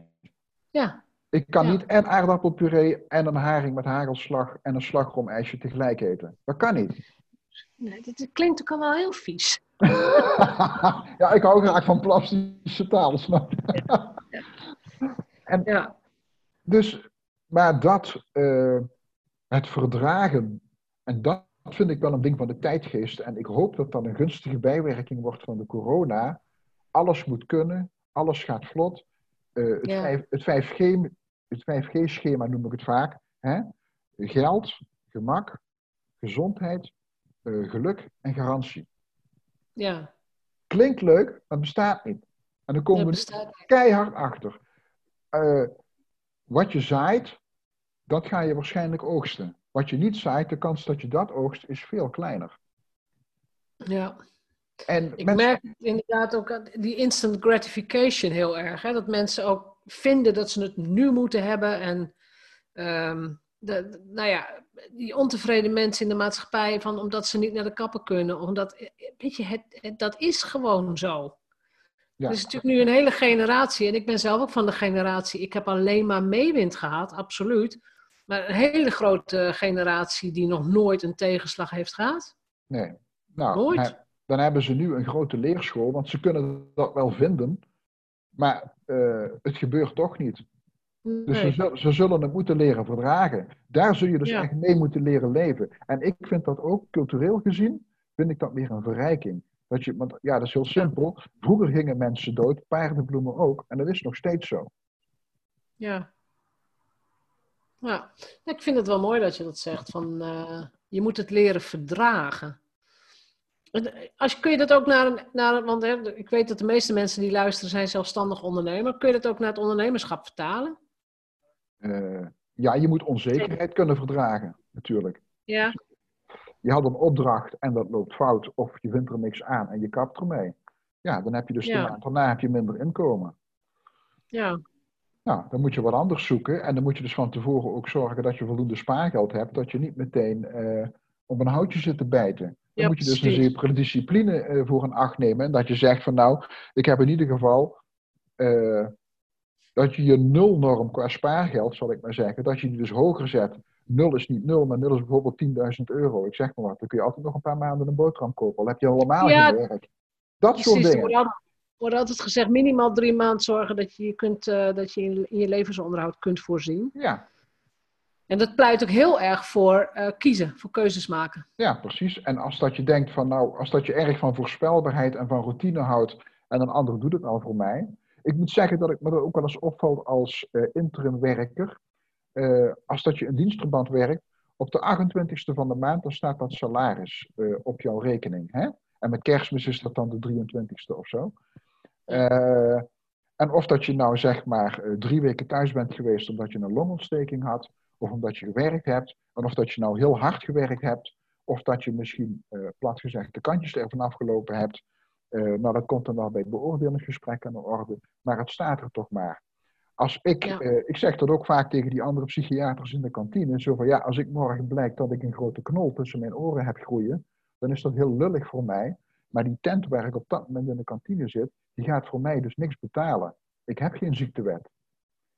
S1: Ja,
S2: ik kan ja. niet en aardappelpuree en een haring met hagelslag en een slagroomijsje tegelijk eten. Dat kan niet.
S1: Nee, dit klinkt ook al wel heel vies.
S2: ja, ik hou graag van plastische taal, snap je? ja. En ja. Dus, maar dat, uh, het verdragen, en dat vind ik wel een ding van de tijdgeest. En ik hoop dat dat een gunstige bijwerking wordt van de corona. Alles moet kunnen, alles gaat vlot. Uh, het, 5, het 5G, het 5G-schema noem ik het vaak. Hè? Geld, gemak, gezondheid, uh, geluk en garantie.
S1: Ja.
S2: Klinkt leuk, maar bestaat niet. En dan komen we keihard achter. Uh, wat je zaait, dat ga je waarschijnlijk oogsten. Wat je niet zaait, de kans dat je dat oogst is veel kleiner.
S1: Ja. En ik merk inderdaad ook die instant gratification heel erg. Hè? Dat mensen ook vinden dat ze het nu moeten hebben. En um, de, nou ja, die ontevreden mensen in de maatschappij, van, omdat ze niet naar de kappen kunnen. Omdat, weet je, het, dat is gewoon zo. Ja. Er is natuurlijk nu een hele generatie, en ik ben zelf ook van de generatie, ik heb alleen maar meewind gehad, absoluut. Maar een hele grote generatie die nog nooit een tegenslag heeft gehad.
S2: Nee, nou, nooit. Dan hebben ze nu een grote leerschool, want ze kunnen dat wel vinden, maar uh, het gebeurt toch niet. Dus ze, ze, zullen het moeten leren verdragen. Daar zul je dus echt mee moeten leren leven. En ik vind dat ook cultureel gezien, vind ik dat meer een verrijking. Dat je, want ja, dat is heel simpel. Vroeger gingen mensen dood, paardenbloemen ook. En dat is nog steeds zo.
S1: Ja. Ja, ik vind het wel mooi dat je dat zegt. Van, uh, je moet het leren verdragen. Als, kun je dat ook naar, naar want hè, ik weet dat de meeste mensen die luisteren zijn zelfstandig ondernemer. Kun je dat ook naar het ondernemerschap vertalen?
S2: Uh, ja, je moet onzekerheid kunnen verdragen, natuurlijk.
S1: Ja.
S2: Je had een opdracht en dat loopt fout, of je vindt er niks aan en je kapt ermee. Ja, dan heb je dus ja. de maand daarna heb je minder inkomen.
S1: Ja.
S2: Nou, dan moet je wat anders zoeken. En dan moet je dus van tevoren ook zorgen dat je voldoende spaargeld hebt. Dat je niet meteen uh, op een houtje zit te bijten. Dan moet je dus een zekere discipline uh, voor een acht nemen. En dat je zegt van nou, ik heb in ieder geval uh, dat je je nulnorm qua spaargeld, zal ik maar zeggen, dat je die dus hoger zet. Nul is niet nul, maar nul is bijvoorbeeld 10.000 euro. Ik zeg maar wat, dan kun je altijd nog een paar maanden een boterham kopen. Al heb je allemaal ja, gewerkt. Dat precies, soort dingen. Er
S1: wordt altijd gezegd, minimaal drie maanden zorgen dat je, kunt, uh, dat je in, in, je levensonderhoud kunt voorzien.
S2: Ja.
S1: En dat pleit ook heel erg voor uh, kiezen, voor keuzes maken.
S2: Ja, precies. En als dat je denkt van, nou, als dat je erg van voorspelbaarheid en van routine houdt en een ander doet het al voor mij, ik moet zeggen dat ik me er ook wel eens opvalt als uh, interimwerker. Uh, als dat je een dienstverband werkt, op de 28ste van de maand, dan staat dat salaris op jouw rekening. Hè? En met kerstmis is dat dan de 23ste of zo. en of dat je nou zeg maar drie weken thuis bent geweest omdat je een longontsteking had, of omdat je gewerkt hebt, en of dat je nou heel hard gewerkt hebt, of dat je misschien, plat gezegd, de kantjes ervan afgelopen hebt, uh, nou, dat komt dan wel bij het beoordelingsgesprek aan de orde, maar het staat er toch maar. Als ik, uh, ik zeg dat ook vaak tegen die andere psychiaters in de kantine, zo van ja, als ik morgen blijkt dat ik een grote knol tussen mijn oren heb groeien, dan is dat heel lullig voor mij. Maar die tent waar ik op dat moment in de kantine zit, die gaat voor mij dus niks betalen. Ik heb geen ziektewet.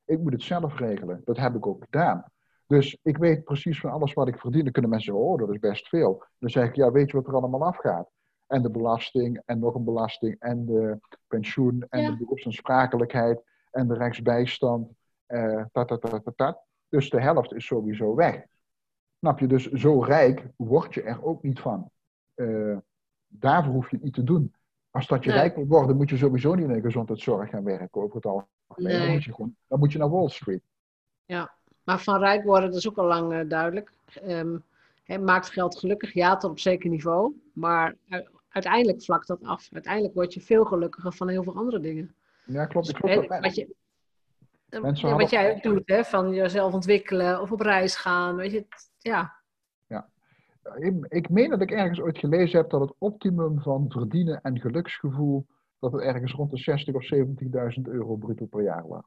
S2: Ik moet het zelf regelen. Dat heb ik ook gedaan. Dus ik weet precies van alles wat ik verdien. Dan kunnen mensen zeggen, oh, dat is best veel. Dan zeg ik, ja, weet je wat er allemaal afgaat? en de belasting en nog een belasting en de pensioen en de beroepsaansprakelijkheid en de rechtsbijstand. Uh, tat, tat, tat, tat, Dus de helft is sowieso weg. Snap je? Dus zo rijk word je er ook niet van. Uh, daarvoor hoef je niet te doen. Als dat je rijk wil worden, moet je sowieso niet in de gezondheidszorg gaan werken over het algemeen. Nee. Dan, moet je gewoon, dan moet je naar Wall Street.
S1: Ja, maar van rijk worden, dat is ook al lang uh, duidelijk. Um, maakt geld gelukkig, ja, tot op zeker niveau. Maar uiteindelijk vlakt dat af. Uiteindelijk word je veel gelukkiger van heel veel andere dingen.
S2: Ja, klopt. Dus, klopt wat, je,
S1: ja, wat jij ook doet, hè, van jezelf ontwikkelen of op reis gaan. Weet je, ja.
S2: ja. Ik, ik meen dat ik ergens ooit gelezen heb dat het optimum van verdienen en geluksgevoel, dat het ergens rond de 60 of 70.000 euro bruto per jaar was.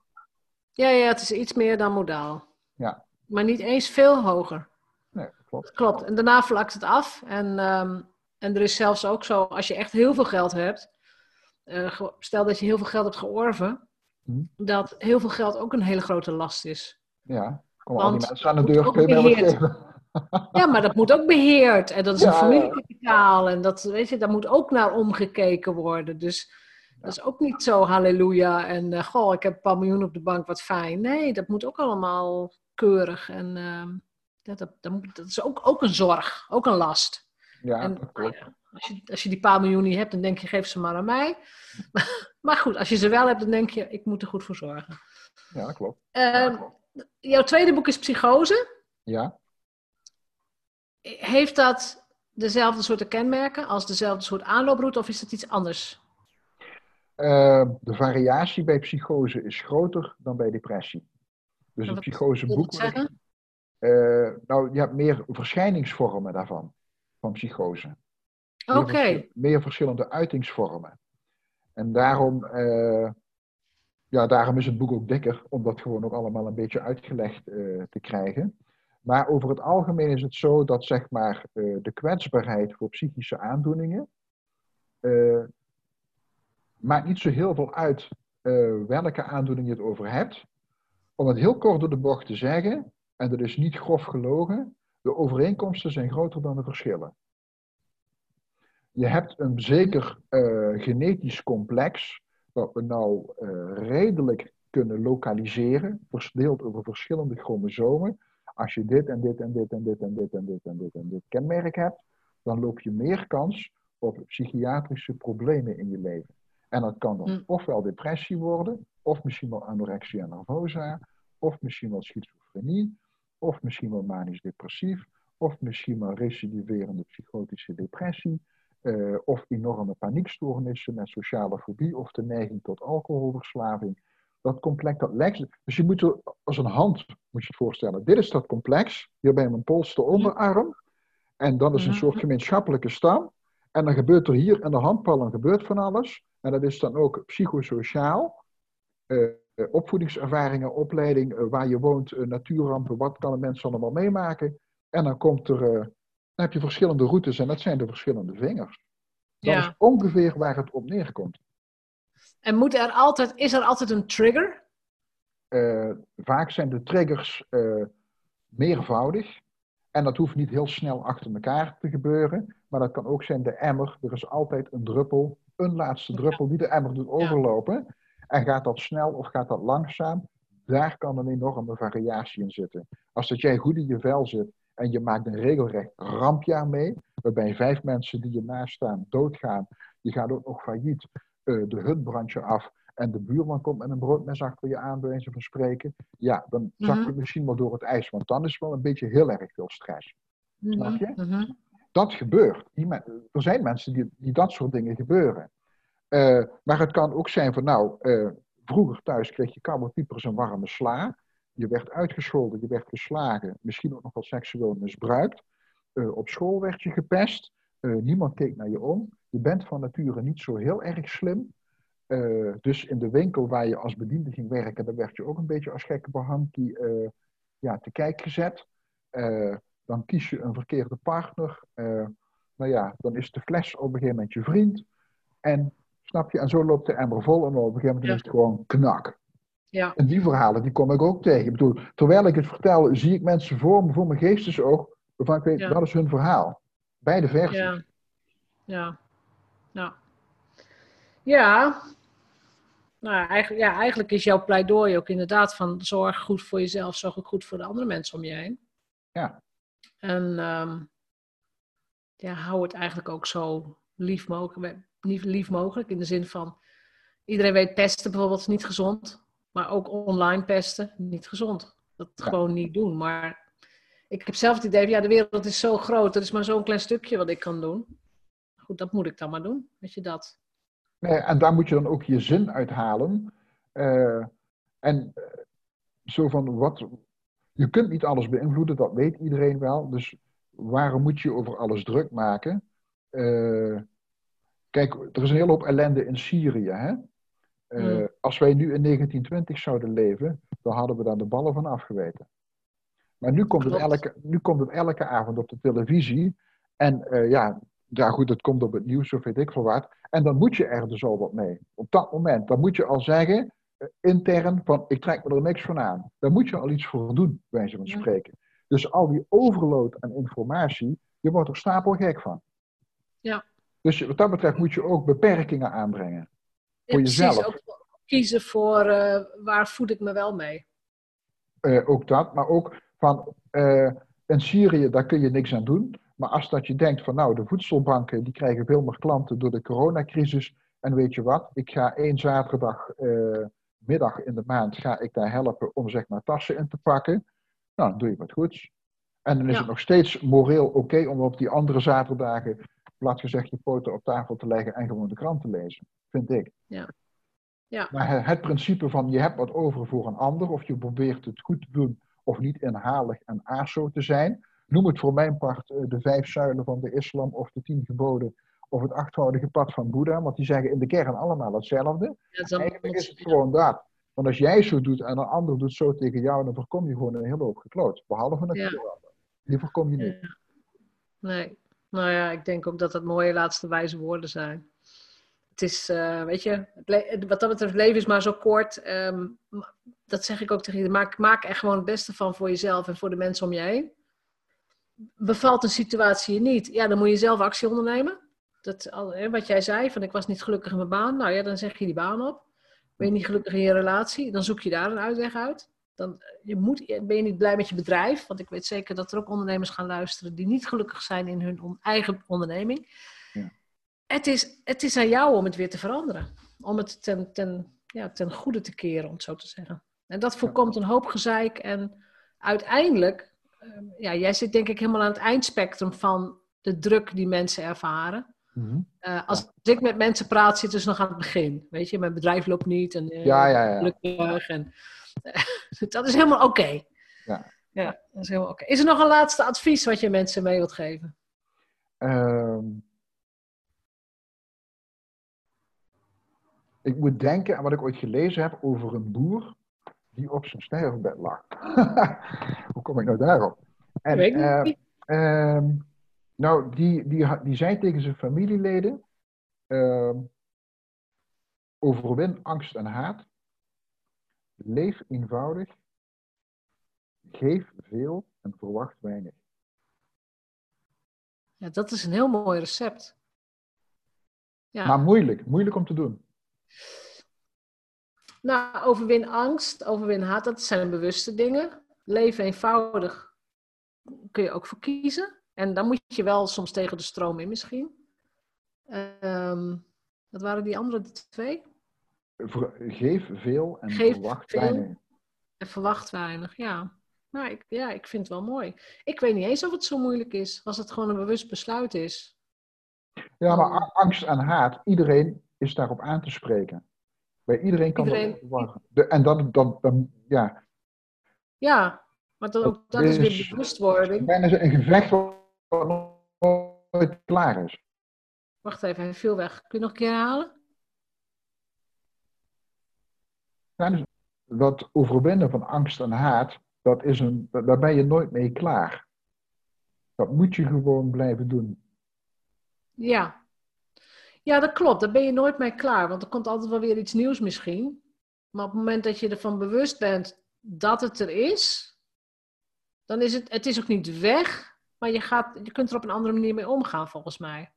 S1: Ja, ja, het is iets meer dan modaal.
S2: Ja.
S1: Maar niet eens veel hoger.
S2: Nee, klopt.
S1: Klopt. En daarna vlakt het af. En um, en er is zelfs ook zo, als je echt heel veel geld hebt, uh, stel dat je heel veel geld hebt georven, hm. dat heel veel geld ook een hele grote last is.
S2: Ja, kom al die mensen aan de deur, kun je geven?
S1: Ja, maar dat moet ook beheerd. En dat is een familiekapitaal. En dat, weet je, daar moet ook naar omgekeken worden. Dus dat is ook niet zo halleluja. En uh, goh, ik heb een paar miljoen op de bank, wat fijn. Nee, dat moet ook allemaal keurig. En uh, dat, dat, dat, is ook, ook een zorg, ook een last.
S2: Ja, en, dat klopt.
S1: Als je, als je die paar miljoen niet hebt, dan denk je, geef ze maar aan mij. maar goed, als je ze wel hebt, dan denk je, ik moet er goed voor zorgen.
S2: Ja, dat klopt.
S1: Jouw tweede boek is Psychose.
S2: Ja.
S1: Heeft dat dezelfde soorten kenmerken als dezelfde soort aanlooproute of is dat iets anders?
S2: Uh, de variatie bij psychose is groter dan bij depressie. Dus een psychoseboek. Uh, nou, je hebt meer verschijningsvormen daarvan, van psychose.
S1: Oké.
S2: Meer, verschillende uitingsvormen. En daarom, uh, ja, daarom is het boek ook dikker, om dat gewoon ook allemaal een beetje uitgelegd uh, te krijgen. Maar over het algemeen is het zo dat zeg maar, de kwetsbaarheid voor psychische aandoeningen maakt niet zo heel veel uit welke aandoening je het over hebt. Om het heel kort door de bocht te zeggen, en dat is niet grof gelogen, de overeenkomsten zijn groter dan de verschillen. Je hebt een zeker uh, genetisch complex, dat we nou uh, redelijk kunnen lokaliseren, verdeeld over verschillende chromosomen. Als je dit en dit en dit en dit en dit en dit en dit en dit kenmerk hebt, dan loop je meer kans op psychiatrische problemen in je leven. En dat kan dan hm. ofwel depressie worden, of misschien wel anorexia nervosa, of misschien wel schizofrenie, of misschien wel manisch-depressief, of misschien wel recidiverende psychotische depressie, uh, of enorme paniekstoornissen met sociale fobie of de neiging tot alcoholverslaving. Dat complex, dat lijkt. Dus je moet er als een hand, moet je het voorstellen. Dit is dat complex, hier bij mijn polste onderarm. En dat is een soort gemeenschappelijke stam. En dan gebeurt er hier in de handpalm gebeurt van alles. En dat is dan ook psychosociaal. Uh, opvoedingservaringen, opleiding, uh, waar je woont, uh, natuurrampen, wat kan een mens allemaal meemaken. En dan komt er dan heb je verschillende routes en dat zijn de verschillende vingers. Dat is ongeveer waar het op neerkomt.
S1: En moet er altijd, is er altijd een trigger?
S2: Vaak zijn de triggers meervoudig. En dat hoeft niet heel snel achter elkaar te gebeuren. Maar dat kan ook zijn de emmer. Er is altijd een druppel, een laatste druppel die de emmer doet overlopen. En gaat dat snel of gaat dat langzaam? Daar kan een enorme variatie in zitten. Als dat jij goed in je vel zit en je maakt een regelrecht rampjaar mee, waarbij vijf mensen die je naast staan doodgaan. Je gaat ook nog failliet, uh, de hut brandt je af en de buurman komt met een broodmes achter je aan, bij van spreken. Ja, dan zak je mhm. misschien wel door het ijs, want dan is wel een beetje heel erg veel stress. Mhm. Snap je? Mhm. Dat gebeurt. er zijn mensen die, die dat soort dingen gebeuren. Uh, maar het kan ook zijn van, nou, uh, vroeger thuis kreeg je koude piepers en warme sla. Je werd uitgescholden, je werd geslagen, misschien ook nog wel seksueel misbruikt. Uh, op school werd je gepest. Niemand keek naar je om. Je bent van nature niet zo heel erg slim. Dus in de winkel waar je als bediende ging werken, dan werd je ook een beetje als gekke behankie ja, te kijk gezet. Dan kies je een verkeerde partner. nou ja, dan is de fles op een gegeven moment je vriend. En snap je, en zo loopt de emmer vol en op een gegeven moment is het gewoon knak.
S1: Ja.
S2: En die verhalen die kom ik ook tegen. Ik bedoel, terwijl ik het vertel, zie ik mensen voor me, voor mijn geestesoog, waarvan ik weet, ja. dat is hun verhaal. Beide versies.
S1: Ja. Ja. Ja. Ja. Nou, eigenlijk, ja, eigenlijk is jouw pleidooi ook inderdaad van zorg goed voor jezelf, zorg ook goed voor de andere mensen om je heen.
S2: Ja.
S1: En um, ja, hou het eigenlijk ook zo lief mogelijk, lief mogelijk in de zin van iedereen weet pesten bijvoorbeeld is niet gezond. Maar ook online pesten, niet gezond. Dat gewoon niet doen. Maar ik heb zelf het idee, ja, de wereld is zo groot, er is maar zo'n klein stukje wat ik kan doen. Goed, dat moet ik dan maar doen. Weet je dat?
S2: Nee, en daar moet je dan ook je zin uithalen. Uh, en uh, zo van wat. Je kunt niet alles beïnvloeden, dat weet iedereen wel. Dus waarom moet je over alles druk maken? Uh, kijk, er is een hele hoop ellende in Syrië. Hè? Uh, Als wij nu in 1920 zouden leven, dan hadden we daar de ballen van afgeweten. Maar nu komt, het elke, nu komt het elke avond op de televisie. En uh, ja, ja, goed, het komt op het nieuws of weet ik veel wat. En dan moet je er dus al wat mee. Op dat moment, dan moet je al zeggen, intern, van ik trek me er niks van aan. Daar moet je al iets voor doen, wijze van spreken. Dus al die overload aan informatie, je wordt er stapelgek van.
S1: Ja.
S2: Dus wat dat betreft moet je ook beperkingen aanbrengen.
S1: Voor jezelf. Precies, ook kiezen voor uh, waar voed ik me wel mee.
S2: Uh, ook dat, maar ook van uh, in Syrië, daar kun je niks aan doen. Maar als dat je denkt van nou, de voedselbanken die krijgen veel meer klanten door de coronacrisis. En weet je wat, ik ga één zaterdag middag in de maand ga ik daar helpen om zeg maar tassen in te pakken. Nou, dan doe je wat goeds. En dan is het nog steeds moreel oké om op die andere zaterdagen, plat gezegd, je poten op tafel te leggen en gewoon de krant te lezen. Vind ik.
S1: Ja. Ja.
S2: Maar het principe van je hebt wat over voor een ander, of je probeert het goed te doen, of niet inhalig en aso te zijn. Noem het voor mijn part eh, de vijf zuilen van de islam of de tien geboden of het achtvoudige pad van Boeddha, want die zeggen in de kern allemaal hetzelfde. Ja, Eigenlijk is het gewoon dat. Want als jij zo doet en een ander doet zo tegen jou, dan voorkom je gewoon een hele hoop gekloot. Behalve natuurlijk. Ja. Die voorkom je niet.
S1: Nee. Nou ja, ik denk ook dat dat mooie laatste wijze woorden zijn. Het is, uh, weet je, wat dat betreft, leven is maar zo kort. Um, dat zeg ik ook tegen je. Maak, maak er gewoon het beste van voor jezelf en voor de mensen om je heen. Bevalt een situatie je niet, ja, dan moet je zelf actie ondernemen. Dat, wat jij zei, van ik was niet gelukkig in mijn baan. Nou ja, dan zeg je die baan op. Ben je niet gelukkig in je relatie, dan zoek je daar een uitweg uit. Dan je moet, ben je niet blij met je bedrijf. Want ik weet zeker dat er ook ondernemers gaan luisteren die niet gelukkig zijn in hun eigen onderneming. Ja. Het, is, het is aan jou om het weer te veranderen. Om het ten, ten, ja, ten goede te keren, om het zo te zeggen. En dat voorkomt een hoop gezeik. En uiteindelijk, ehm, ja, jij zit denk ik helemaal aan het eindspectrum van de druk die mensen ervaren. Mhm. Eh, als ik met mensen praat, zitten ze nog aan het begin. Weet je, mijn bedrijf loopt niet en uh,
S2: ja, ja, ja.
S1: gelukkig. En, dat is helemaal oké. Ja. ja, dat is helemaal oké. Is er nog een laatste advies wat je mensen mee wilt geven?
S2: Ehm, ik moet denken aan wat ik ooit gelezen heb over een boer die op zijn sterfbed lag. Hoe kom ik nou daarop?
S1: En, weet uh, niet.
S2: Ehm, nou, die, die, die zei tegen zijn familieleden: uh, overwin angst en haat, leef eenvoudig, geef veel en verwacht weinig.
S1: Ja, dat is een heel mooi recept.
S2: Ja. Maar moeilijk, moeilijk om te doen.
S1: Nou, overwin angst, overwin haat, dat zijn bewuste dingen. Leef eenvoudig kun je ook voor kiezen. En dan moet je wel soms tegen de stroom in misschien. Um, wat waren die andere twee?
S2: Geef veel en verwacht weinig.
S1: En verwacht weinig, ja. Nou, ik, ja, ik vind het wel mooi. Ik weet niet eens of het zo moeilijk is, als het gewoon een bewust besluit is.
S2: Ja, maar angst en haat, iedereen is daarop aan te spreken. Bij iedereen kan iedereen... dat verwachten. En dat, dan, ja.
S1: Ja, maar dan ook, dat is, weer bewustwording.
S2: Bijna een gevecht wat nooit klaar is.
S1: Wacht even, hij viel weg. Kun je nog een keer herhalen?
S2: Dus dat overwinnen van angst en haat, dat is een, daar ben je nooit mee klaar. Dat moet je gewoon blijven doen.
S1: Ja. Ja, dat klopt. Daar ben je nooit mee klaar. Want er komt altijd wel weer iets nieuws misschien. Maar op het moment dat je ervan bewust bent dat het er is, dan is het, het is ook niet weg. Maar je, gaat, je kunt er op een andere manier mee omgaan, volgens mij.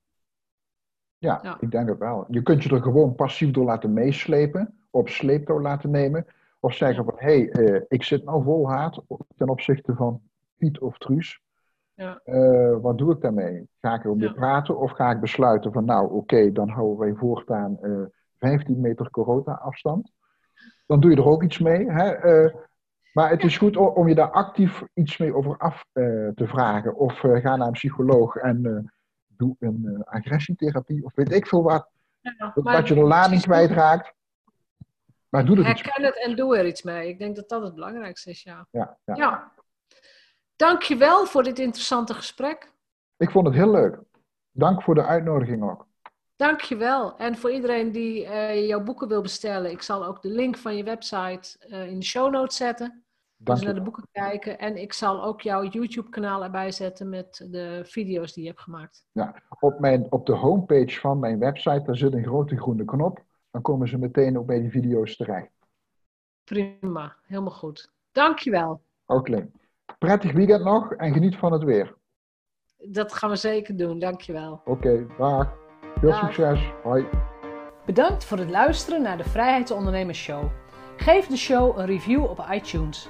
S2: Ja, ik denk het wel. Je kunt je er gewoon passief door laten meeslepen, op sleeptouw laten nemen. Of zeggen van, hé, hey, eh, ik zit nou vol haat ten opzichte van Piet of Truus. Ja. Uh, wat doe ik daarmee? Ga ik erover ja. praten of ga ik besluiten van, nou oké, dan houden wij voortaan uh, eh, 15 meter corona afstand. Dan doe je er ook iets mee. Hè? Maar het is goed om je daar actief iets mee over af uh, te vragen. Of uh, ga naar een psycholoog en uh, doe een agressietherapie. Of weet ik veel wat. Ja, dat je de lading kwijtraakt. Maar doe er
S1: Herken iets mee. het en doe er iets mee. Ik denk dat dat het belangrijkste is, ja.
S2: Ja, ja.
S1: ja. Dankjewel voor dit interessante gesprek.
S2: Ik vond het heel leuk. Dank voor de uitnodiging ook.
S1: Dankjewel. En voor iedereen die jouw boeken wil bestellen, ik zal ook de link van je website in de show notes zetten. Dus naar de boeken kijken. En ik zal ook jouw YouTube-kanaal erbij zetten met de video's die je hebt gemaakt.
S2: Ja, op, mijn, op de homepage van mijn website, daar zit een grote groene knop. Dan komen ze meteen ook bij die video's terecht.
S1: Prima, helemaal goed. Dankjewel.
S2: Oké. prettig weekend nog en geniet van het weer.
S1: Dat gaan we zeker doen, dankjewel.
S2: Oké, okay, dag. Veel succes. Hoi.
S1: Bedankt voor het luisteren naar de Vrijheidsondernemers Show. Geef de show een review op iTunes.